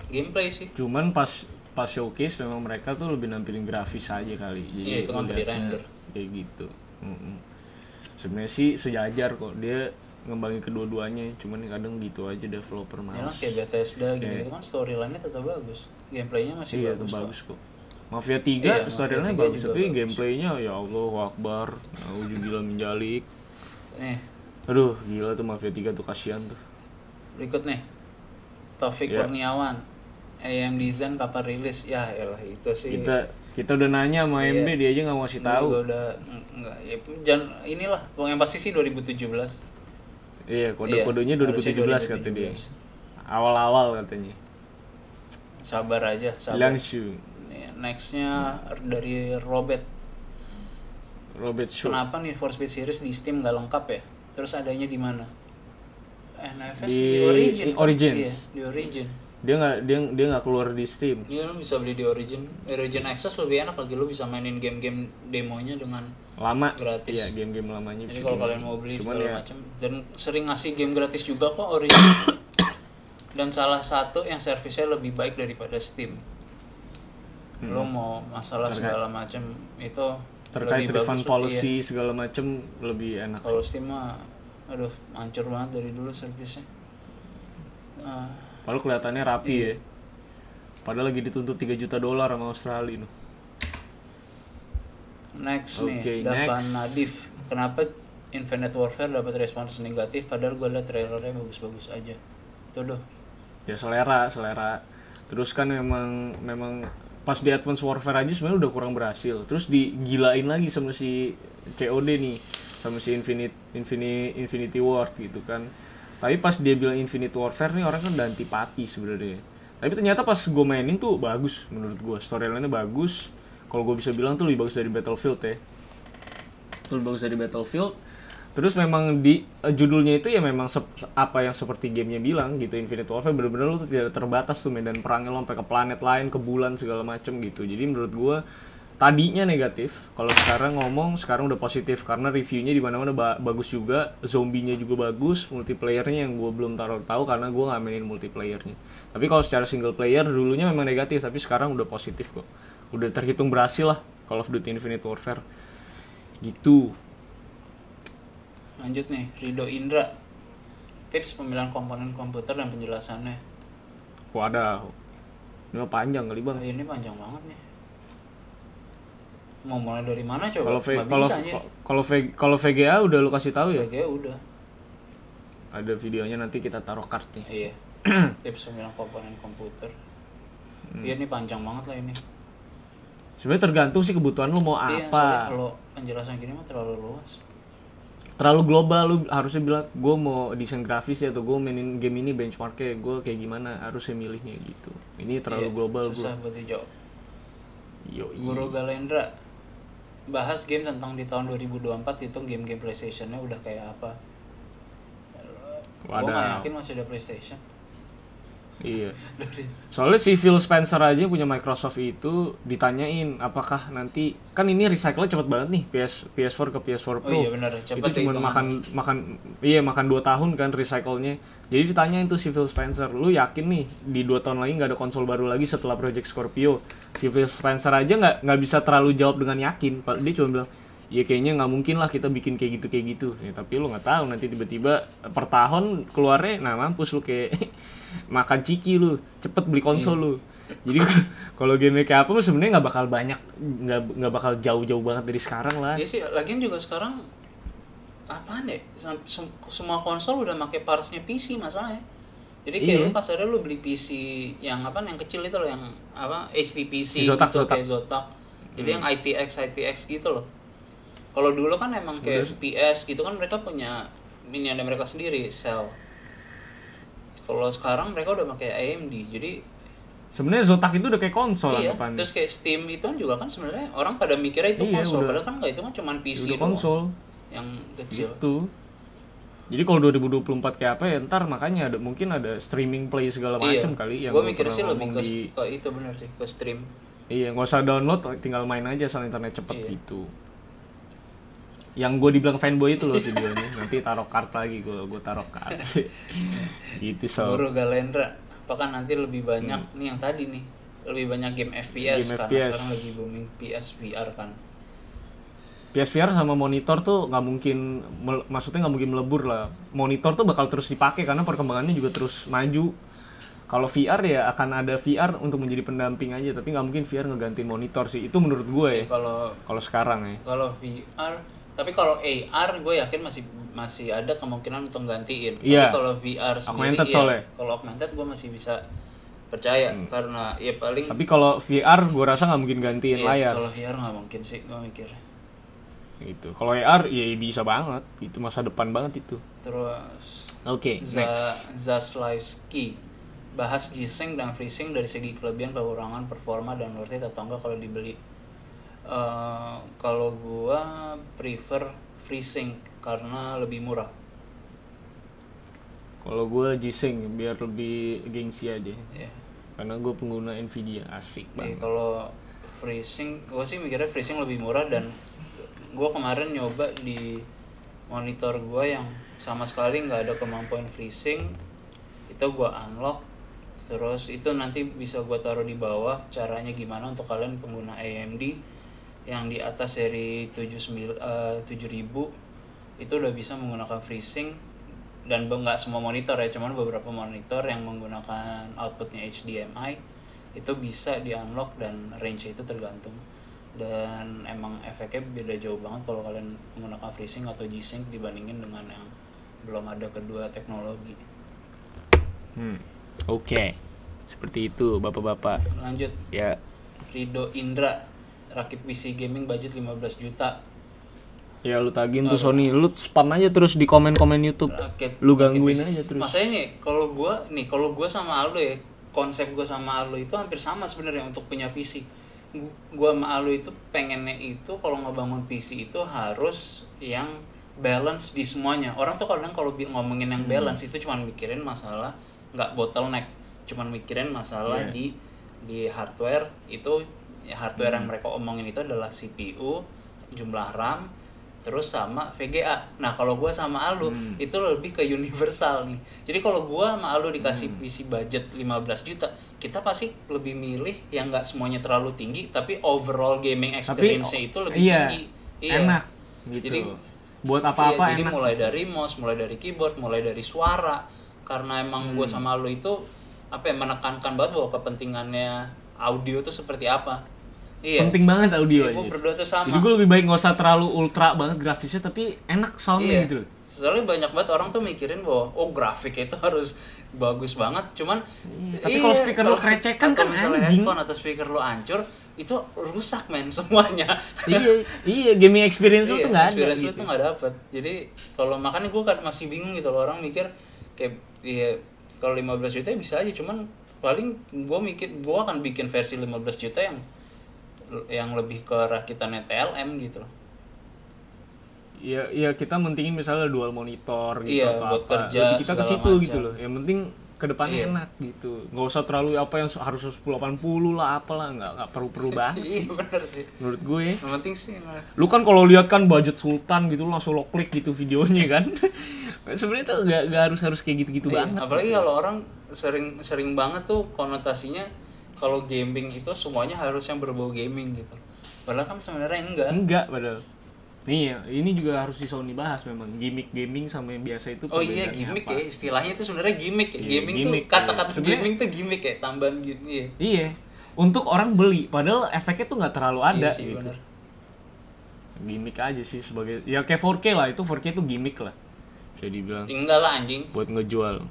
gameplay sih. Cuman pas pas showcase memang mereka tuh lebih nampilin grafis aja kali. Jadi Iya, itu kan di render. kayak gitu. Mm-mm. sebenarnya sih sejajar kok. Dia ngembangin kedua-duanya cuman kadang gitu aja developer ya lah males. kayak Bethesda gitu, gitu kan storyline-nya tetap bagus. Gameplaynya masih iya bagus, bagus kok. Mafia 3 Iya, storyline 3 bagus tapi bagus. gameplaynya ya Allah Akbar. Auzubillah menjalik. Nih aduh gila tuh Mafia 3 tuh kasihan tuh. Berikut nih. Taufik Iya. Kurniawan AM Design kapan rilis. Ya elah itu sih. Kita kita udah nanya sama Iya. MB dia aja nggak mau kasih tahu. udah enggak ya jangan inilah yang pasti sih 2017 iya kode-kodenya Iya, 2017, harusnya kata dia. 2017. awal-awal katanya sabar aja sabar. Langsung nextnya dari Robert. Robert Shaw kenapa nih For Speed Series di Steam nggak lengkap ya? Terus adanya di mana? NFS Di di, Origin? Origins. iya di Origin dia nggak dia dia nggak keluar di Steam Iya lu bisa beli di Origin Origin Access lebih enak lagi lu bisa mainin game-game demonya dengan lama Gratis. iya game-game lamanya Jadi kalau kalian mau beli cuman segala ya macam dan sering ngasih game gratis juga kok Origin. [coughs] dan salah satu yang servisnya lebih baik daripada Steam. Lo mau masalah Hmm. Terkait- segala macam itu terkait lebih refund bagus, policy iya. segala macem lebih enak Kalau Steam mah aduh hancur banget dari dulu servisnya. Ah, Padahal kelihatannya rapi Iya. ya padahal lagi dituntut 3 juta dolar sama Australia nih next Oke, nih, Davan. Nadif. Kenapa Infinite Warfare dapat respons negatif padahal gue liat trailernya bagus-bagus aja. Itu doh. ya selera selera terus kan memang memang pas di Advance Warfare aja sebenarnya udah kurang berhasil terus digilain lagi sama si COD nih sama si Infinite Infinity Infinity Ward gitu kan tapi pas dia bilang Infinite Warfare nih orang kan udah antipati sebenarnya. Tapi ternyata pas gue mainin tuh bagus menurut gue storyline-nya bagus. Kalau gue bisa bilang tuh lebih bagus dari Battlefield ya. Lebih bagus dari Battlefield. Terus memang di eh, judulnya itu ya memang sep- apa yang seperti gamenya bilang gitu Infinite Warfare bener-bener lu tuh tidak terbatas tuh medan perangnya lo sampai ke planet lain ke bulan segala macem gitu. Jadi menurut gua tadinya negatif kalau sekarang ngomong sekarang udah positif karena reviewnya di mana-mana ba- bagus juga zombinya juga bagus multiplayernya yang gua belum taruh tahu karena gua nggak mainin multiplayernya tapi kalau secara single player dulunya memang negatif tapi sekarang udah positif kok udah terhitung berhasil lah Call of Duty Infinite Warfare gitu Lanjut nih, Rido Indra. Tips pemilihan komponen komputer dan penjelasannya. Wadah. Ini panjang kali bang. Oh, ini panjang banget nih. Mau mulai dari mana coba? Kalau V- kalau kalau V- kalau VGA udah lu kasih tahu ya. Oke, udah. Ada videonya nanti kita taruh nih. Iya. [clears throat] Tips pemilihan komponen komputer. Hmm. Iya, ini panjang banget lah ini. Sebenarnya tergantung sih kebutuhan lu mau Iya, apa. kalau penjelasan gini mah terlalu luas. Terlalu global lu harusnya bilang gue mau desain grafis ya atau gue mainin game ini benchmarknya gue kayak gimana harusnya milihnya gitu. Ini terlalu Iya, global Susah gue. buat dijawab. Yo, Guru Galendra bahas game tentang di tahun 2024 itu game-game PlayStation-nya udah kayak apa? Gue Wadah. gak yakin masih ada PlayStation. Iya. [laughs] Soalnya si Phil Spencer aja punya Microsoft itu ditanyain apakah nanti kan ini recycle cepet banget nih PS PS4 ke PS4 Pro. Oh iya benar, cepet itu cuma makan makan iya makan dua tahun kan recycle-nya. Jadi ditanyain tuh si Phil Spencer, lu yakin nih di dua tahun lagi nggak ada konsol baru lagi setelah Project Scorpio? Si Phil Spencer aja nggak nggak bisa terlalu jawab dengan yakin. Dia cuma bilang ya kayaknya nggak mungkin lah kita bikin kayak gitu kayak gitu ya, tapi lu nggak tahu nanti tiba-tiba per tahun keluarnya nah mampus lu kayak [laughs] makan ciki lu cepet beli konsol lu jadi [laughs] kalau game kayak apa sebenarnya nggak bakal banyak nggak nggak bakal jauh-jauh banget dari sekarang lah Iya sih, lagian juga sekarang apaan ya? Sem- sem- semua konsol udah pakai partsnya PC masalahnya. Jadi kayak Iya. lu pas ada lu beli PC yang apa yang kecil itu loh yang apa HTPC Si Zotac, gitu Zotac. kayak Zotac. Jadi yang ITX ITX gitu loh. Kalau dulu kan emang kayak PS gitu kan mereka punya ini ada mereka sendiri Cell. Kalau sekarang mereka udah pakai AMD. Jadi Sebenarnya Zotac itu udah kayak konsol iya, anggapannya. terus kayak Steam itu kan juga kan sebenarnya orang pada mikirnya itu Iya, konsol, udah. padahal kan nggak itu kan cuma PC udah doang konsol yang kecil. gitu. Jadi kalau 2024 kayak apa ya ntar makanya ada mungkin ada streaming play segala macam kali yang gue gua mikir Iya. sih lebih ke, di ke itu bener sih ke stream. Iya, nggak usah download, tinggal main aja asal internet cepet Iya. gitu. Yang gue dibilang fanboy itu loh videonya. [laughs] Nanti taruh kart lagi, gue gue taruh kart. [laughs] gitu so. Guru Galendra, apakah nanti lebih banyak nih yang tadi nih lebih banyak game FPS Game karena FPS. sekarang lagi booming PS VR kan. PSVR sama monitor tuh nggak mungkin, maksudnya nggak mungkin melebur lah. Monitor tuh bakal terus dipakai karena perkembangannya juga terus maju. Kalau VR ya akan ada VR untuk menjadi pendamping aja, tapi nggak mungkin VR ngegantiin monitor sih. Itu menurut gue ya. Kalau Kalau sekarang ya. kalau VR tapi kalau AR gue yakin masih masih ada kemungkinan untuk gantiin. Iya. Tapi kalau VR sendiri Augmented iya. Hmm. Kalau augmented gue masih bisa percaya karena ya paling Tapi kalau VR gue rasa nggak mungkin gantiin iya, layar. Kalau VR nggak mungkin sih gue mikir. Gitu. Kalau AR ya bisa banget. Itu masa depan banget itu. Terus Oke, Za next. Zaslaysky bahas G-Sync dan FreeSync dari segi kelebihan kekurangan performa dan worth it atau enggak kalau dibeli Eh, kalau gua prefer FreeSync karena lebih murah Kalau gue G-Sync biar lebih gengsi aja. ya Karena gue pengguna Nvidia asik Eh, banget. kalau FreeSync gua sih mikirnya FreeSync lebih murah dan gua kemarin nyoba di monitor gua yang sama sekali nggak ada kemampuan FreeSync itu gua unlock. Terus itu nanti bisa gua taruh di bawah caranya gimana untuk kalian pengguna AMD yang di atas seri 79 eh, 7000 itu udah bisa menggunakan FreeSync dan nggak semua monitor ya cuman beberapa monitor yang menggunakan outputnya HDMI itu bisa di unlock dan range itu tergantung dan emang efeknya beda jauh banget kalau kalian menggunakan FreeSync atau G-Sync dibandingin dengan yang belum ada kedua teknologi Hmm. Oke. Seperti itu, Bapak-bapak. lanjut Ya, Rido Indra rakit PC gaming budget 15 juta ya lu tagih tuh Sony, lu spam aja terus di komen-komen YouTube. rakit Lu gangguin aja terus. Masanya nih, kalau gua nih, kalau gua sama Aldo ya, konsep gua sama Aldo itu hampir sama sebenarnya untuk punya PC. Gu- Gua sama Aldo itu pengennya itu kalau ngebangun PC itu harus yang balance di semuanya. Orang tuh kadang kalau ngomongin yang Hmm. balance itu cuma mikirin masalah nggak bottleneck, cuman mikirin masalah Iya. di di hardware itu ya hardware Hmm. yang mereka omongin itu adalah CPU, jumlah RAM, terus sama VGA. Nah kalau gua sama Aldo Hmm. itu lebih ke universal nih. Jadi kalau gua sama Aldo dikasih Hmm. PC budget 15 juta, kita pasti lebih milih yang nggak semuanya terlalu tinggi, tapi overall gaming Tapi experience itu lebih iya, tinggi. enak gitu. Jadi Buat Iya, apa-apa jadi enak. mulai dari mouse, mulai dari keyboard, mulai dari suara. Karena emang Hmm. gue sama lo itu apa ya menekankan banget bahwa kepentingannya audio tuh seperti apa. Iya. Penting banget audio Gue aja. berdua tuh sama. Jadi gue lebih baik nggak usah terlalu ultra banget grafisnya tapi enak soundnya Iya. gitu loh. Soalnya banyak banget orang tuh mikirin bahwa oh grafik itu [laughs] harus bagus banget, cuman Iya, tapi kalau speaker kalau- kerecekan kan misalnya anjing. headphone atau speaker lo hancur, itu rusak men [laughs] semuanya. iya, iya gaming experience lu Iya, tuh nggak ada experience lu gitu. tuh nggak dapet jadi kalau makanya gue kan masih bingung gitu loh orang mikir kayak iya kalau 15 juta ya bisa aja cuman paling gue mikir gue akan bikin versi 15 juta yang yang lebih ke rakitan TLM gitu loh Iya, iya kita mentingin misalnya dual monitor gitu Iya, atau buat apa. kerja, Lebih kita ke situ macam. gitu loh. Yang penting ke depannya Iya. enak gitu. Nggak usah terlalu apa yang harus 1080 lah apalah nggak nggak perlu-perlu [laughs] banget iya sih bener sih menurut gue. yang penting sih nah, Lu kan kalau lihat kan budget sultan gitu langsung lo klik gitu videonya kan. [laughs] Sebenarnya tuh nggak harus harus kayak gitu-gitu iya, banget. apalagi kalau orang sering sering banget tuh konotasinya kalau gaming itu semuanya harus yang berbau gaming gitu padahal kan sebenarnya enggak Enggak padahal. Nih, ya, ini juga harus di Sony bahas memang gimmick gaming sama yang biasa itu Oh iya gimmick apa. ya istilahnya itu sebenarnya gimmick ya. Iya, gaming gimmick, tuh kata-kata iya. Sebenarnya- gaming tuh gimmick ya tambahan gitu iya. Iya. Untuk orang beli, padahal efeknya tuh nggak terlalu ada Iya sih gitu. benar. Gimmick aja sih sebagai ya kayak 4K lah, itu 4K itu gimmick lah. Bisa dibilang Enggak lah anjing. buat ngejual.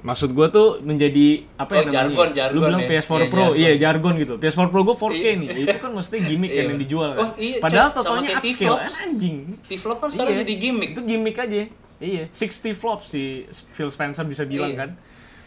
Maksud gue tuh menjadi apa ya Oh, namanya? jargon, Lu jargon bilang ya? PS4 Iya, Pro, jargon. iya jargon gitu. PS4 Pro gue 4K Iya. nih. Ya, itu kan maksudnya gimmick kan yang dijual kan. Oh, iya, Padahal totalnya upscale T-Flops. anjing. T-Flop kan sekarang Iya. jadi gimmick. Itu gimmick aja. Iya, 60 flops si Phil Spencer bisa bilang Iya. kan.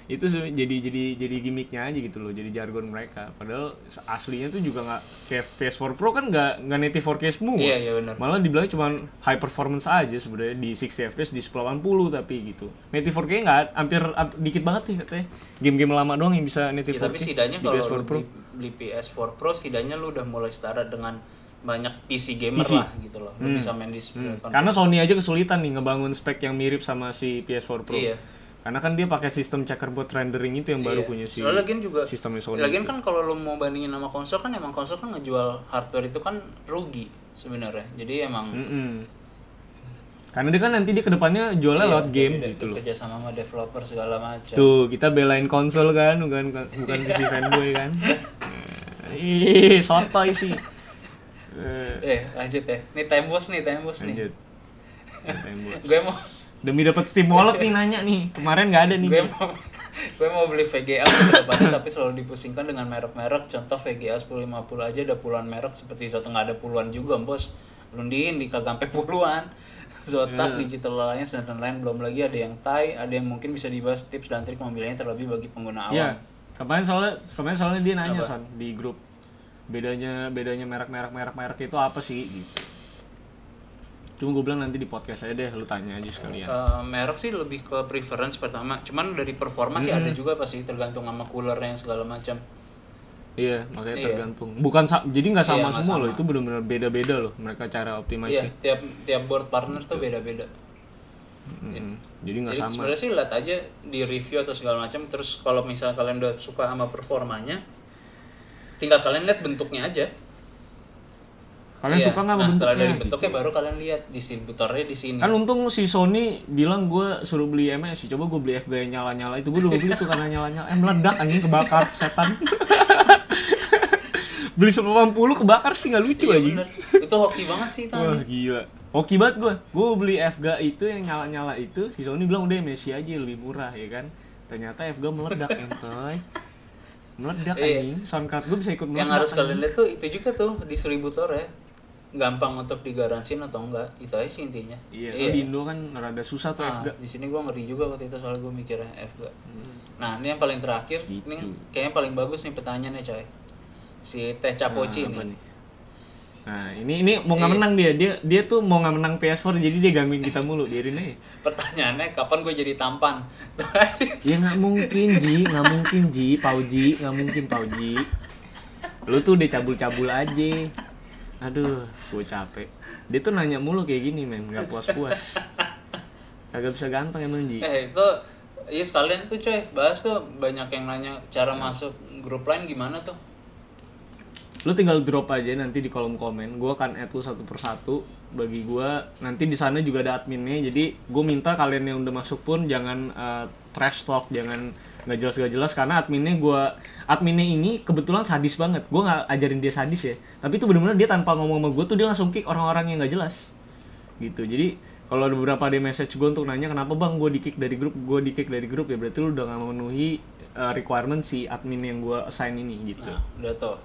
Itu jadi jadi jadi gimmicknya aja gitu loh, jadi jargon mereka. Padahal aslinya tuh juga nggak kayak PS4 Pro kan nggak nggak native 4K semua. Iya, iya benar. Malah dibilang cuma high performance aja sebenarnya di 60 fps di 1080 tapi gitu. Native 4K nggak hampir ap- dikit banget nih katanya. Game-game lama doang yang bisa native Ya, 4K. tapi setidaknya di kalau PS4 lu Pro. beli, beli PS4 Pro setidaknya lu udah mulai setara dengan banyak PC gamer PC. lah gitu loh. Lu Hmm. bisa main di Hmm. Karena Sony aja kesulitan nih ngebangun spek yang mirip sama si PS4 Pro. Iya. Karena kan dia pakai sistem checkerboard rendering itu yang baru Iya. punya si lagian juga sistemnya Sony. Lagian kan kalau lu mau bandingin sama konsol kan emang konsol kan ngejual hardware itu kan rugi sebenarnya. Jadi emang Mm-mm. Karena dia kan nanti dia ke depannya jualnya iya, lewat game jadi gitu loh. Kerja sama sama developer segala macam. Tuh, kita belain konsol kan, bukan bukan PC fanboy kan. [laughs] Ih, sotoy sih. Eh, lanjut ya. Nih tembus nih, tembus nih. lanjut. [laughs] Tembus. Gue mau Demi dapat Steam Wallet nih nanya nih. Kemarin nggak ada nih. gue mau gue mau beli VGA depannya tapi selalu dipusingkan dengan merek-merek contoh VGA 1050 aja ada puluhan merek seperti Zotac nggak ada puluhan juga bos Lundin di kagak sampai puluhan [laughs] Zotac, Digital Alliance dan lain-lain belum lagi ada yang Thai ada yang mungkin bisa dibahas tips dan trik memilihnya terlebih bagi pengguna awam Iya. Kemarin soalnya kemarin soalnya dia nanya Apa? son di grup bedanya bedanya merek-merek merek-merek itu apa sih gitu. Cuma gue bilang nanti di podcast aja deh, lu tanya aja sekalian. Eh, merek sih lebih ke preference pertama cuman dari performa sih ada juga pasti tergantung sama coolernya segala macam Iya, makanya Iya. tergantung. Bukan jadi nggak sama Iya, nggak semua loh, sama. itu benar-benar beda-beda loh mereka cara Iya, optimasi. tiap tiap board partner tuh beda-beda. Mm-mm. Jadi nggak sama. sebenarnya sih lihat aja di review atau segala macam. Terus kalau misalnya kalian udah suka sama performanya, tinggal kalian lihat bentuknya aja. Kalian Iya. suka nggak nah, setelah dari bentuknya baru kalian lihat distributornya di sini. Kan untung si Sony bilang gue suruh beli MSI, coba gue beli FB yang nyala-nyala itu gue udah beli tuh karena nyala-nyala, eh meledak anjing kebakar setan. [laughs] beli 180 kebakar sih nggak lucu Iya, aja. bener. Itu hoki banget sih Wah tadi. gila. Hoki banget gue. Gue beli FGA itu yang nyala-nyala itu, si Sony bilang udah MSI aja lebih murah ya kan. Ternyata FGA meledak [laughs] entoy. Meledak Iya. anjing. Sound card gue bisa ikut meledak. Yang harus kalian lihat tuh itu juga tuh distributor ya. Gampang untuk digaransin atau enggak. Itu aja sih intinya. Iya, soalnya di Indo kan rada susah tuh Nah, FGA. di sini gua ngeri juga waktu itu soalnya gua mikirnya FG. Nah, ini yang paling terakhir, Hmm. Gitu. ini kayaknya paling bagus nih pertanyaannya, coy. Si Teh Capoci Nah, nih. nih? Nah, ini ini mau nggak menang dia. Dia dia tuh mau nggak menang PS4 jadi dia gangguin kita mulu. Biarin aja. [laughs] Pertanyaannya kapan gue jadi tampan? [laughs] Ya nggak mungkin Ji, nggak mungkin Ji, Pauji, nggak mungkin Pauji. Lu tuh udah cabul-cabul aja. Aduh, gue capek. Dia tuh nanya mulu kayak gini men, nggak puas-puas. Kagak bisa ganteng emang Ji. eh, itu Iya sekalian tuh coy, bahas tuh banyak yang nanya cara masuk grup lain gimana tuh. Lu tinggal drop aja nanti di kolom komen. Gua akan add lu satu persatu. Bagi gua nanti di sana juga ada adminnya. Jadi gue minta kalian yang udah masuk pun jangan eh, trash talk, jangan nggak jelas nggak jelas karena adminnya gua adminnya ini kebetulan sadis banget. Gua nggak ajarin dia sadis ya. Tapi itu benar-benar dia tanpa ngomong sama gue tuh dia langsung kick orang-orang yang nggak jelas. Gitu. Jadi kalau ada beberapa ada message gue untuk nanya kenapa bang gue di kick dari grup, gue di kick dari grup ya berarti lu udah nggak memenuhi eh, requirement si admin yang gue assign ini gitu. Nah, udah tuh.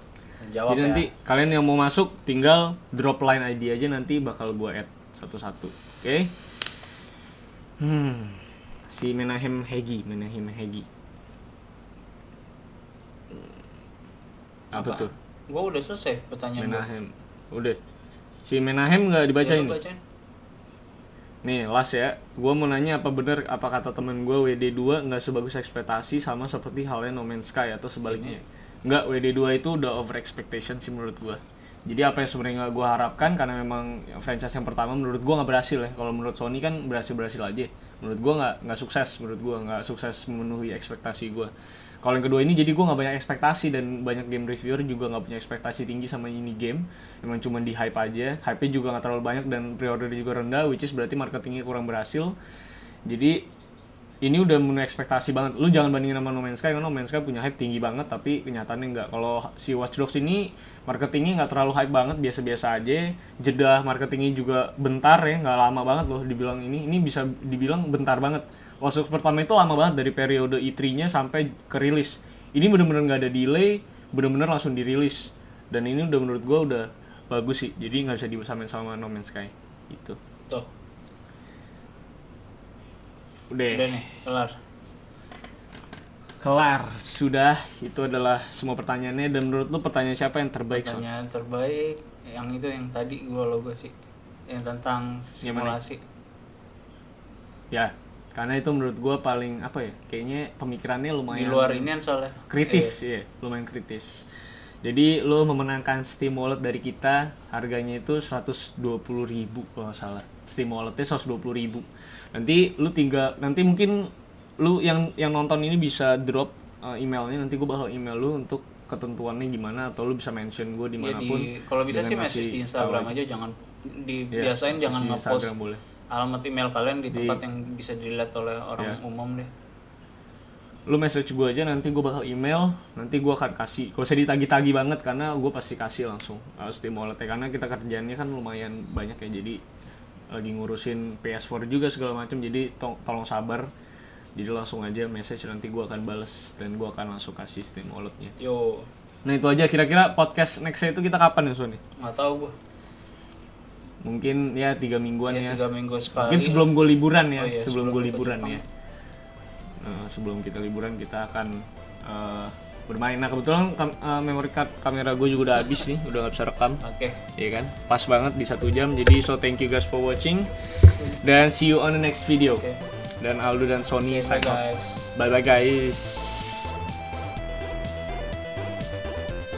Jawab Jadi ya. nanti kalian yang mau masuk tinggal drop line ID aja nanti bakal gua add satu-satu. Oke? Hmm. Si Menahem Hegi, Menahem Hegi. Apa, tuh? Gue udah selesai pertanyaan gue. Menahem. Udah. Si Menahem nggak dibacain nih? bacain. Nih, last ya. Gua mau nanya apa bener apa kata temen gua WD2 nggak sebagus ekspektasi sama seperti halnya No Man's Sky atau sebaliknya. Nggak, WD2 itu udah over expectation sih menurut gua. Jadi apa yang sebenarnya gua harapkan karena memang franchise yang pertama menurut gua nggak berhasil ya. Kalau menurut Sony kan berhasil-berhasil aja. Menurut gua nggak nggak sukses menurut gua nggak sukses memenuhi ekspektasi gua. Kalau yang kedua ini jadi gua nggak banyak ekspektasi dan banyak game reviewer juga nggak punya ekspektasi tinggi sama ini game. Emang cuma di hype aja. Hype-nya juga nggak terlalu banyak dan pre-order juga rendah, which is berarti marketingnya kurang berhasil. Jadi ini udah memenuhi ekspektasi banget. Lu jangan bandingin sama No Man's Sky karena No Man's Sky punya hype tinggi banget tapi kenyataannya enggak. Kalau si Watch Dogs ini marketingnya nggak terlalu hype banget, biasa-biasa aja. Jeda marketingnya juga bentar ya, nggak lama banget loh dibilang ini. Ini bisa dibilang bentar banget. Watch Dogs pertama itu lama banget dari periode E3-nya sampai ke rilis. Ini bener-bener nggak ada delay, bener-bener langsung dirilis. Dan ini udah menurut gua udah bagus sih. Jadi nggak bisa disamain sama No Man's Sky. Itu. Tuh, Udah. udah nih, kelar. Kelar. Sudah. Itu adalah semua pertanyaannya. Dan menurut lu pertanyaan siapa yang terbaik? Pertanyaan terbaik yang itu yang tadi gua logo sih. Yang tentang simulasi. Ya. Karena itu menurut gua paling apa ya? Kayaknya pemikirannya Di lumayan luar ini soalnya. kritis ya lumayan kritis jadi lo memenangkan Steam Wallet dari kita harganya itu 120.000 ribu kalau nggak salah Steam Walletnya 120.000 ribu nanti lu tinggal nanti mungkin lu yang yang nonton ini bisa drop uh, emailnya nanti gue bakal email lu untuk ketentuannya gimana atau lu bisa mention gue Ya di mana pun di kalau bisa sih message di Instagram aja jangan Iya, dibiasain jangan di ngepost boleh. Alamat email kalian di tempat yang bisa dilihat oleh orang Iya. umum deh. lu message gue aja nanti gue bakal email nanti gue akan kasih gak usah ditagi-tagi banget karena gue pasti kasih langsung uh, Steam Wallet karena kita kerjaannya kan lumayan banyak ya jadi lagi ngurusin PS4 juga segala macam jadi to- tolong sabar jadi langsung aja message nanti gue akan bales dan gue akan langsung kasih Steam Walletnya Yo, nah itu aja kira-kira podcast next itu kita kapan ya Sony? nggak tahu gua. Mungkin ya tiga mingguan Ya, ya, tiga minggu sekali. mungkin sebelum gue liburan ya Oh iya, sebelum sebelum gue liburan Jepang. ya Nah, sebelum kita liburan kita akan eh, bermain nah kebetulan kam- eh, memory card kamera gue juga udah habis nih udah nggak bisa rekam Oke. ya kan pas banget di satu jam jadi so thank you guys for watching dan see you on the next video Oke. dan Aldo dan Sony Bye sign out guys. bye bye guys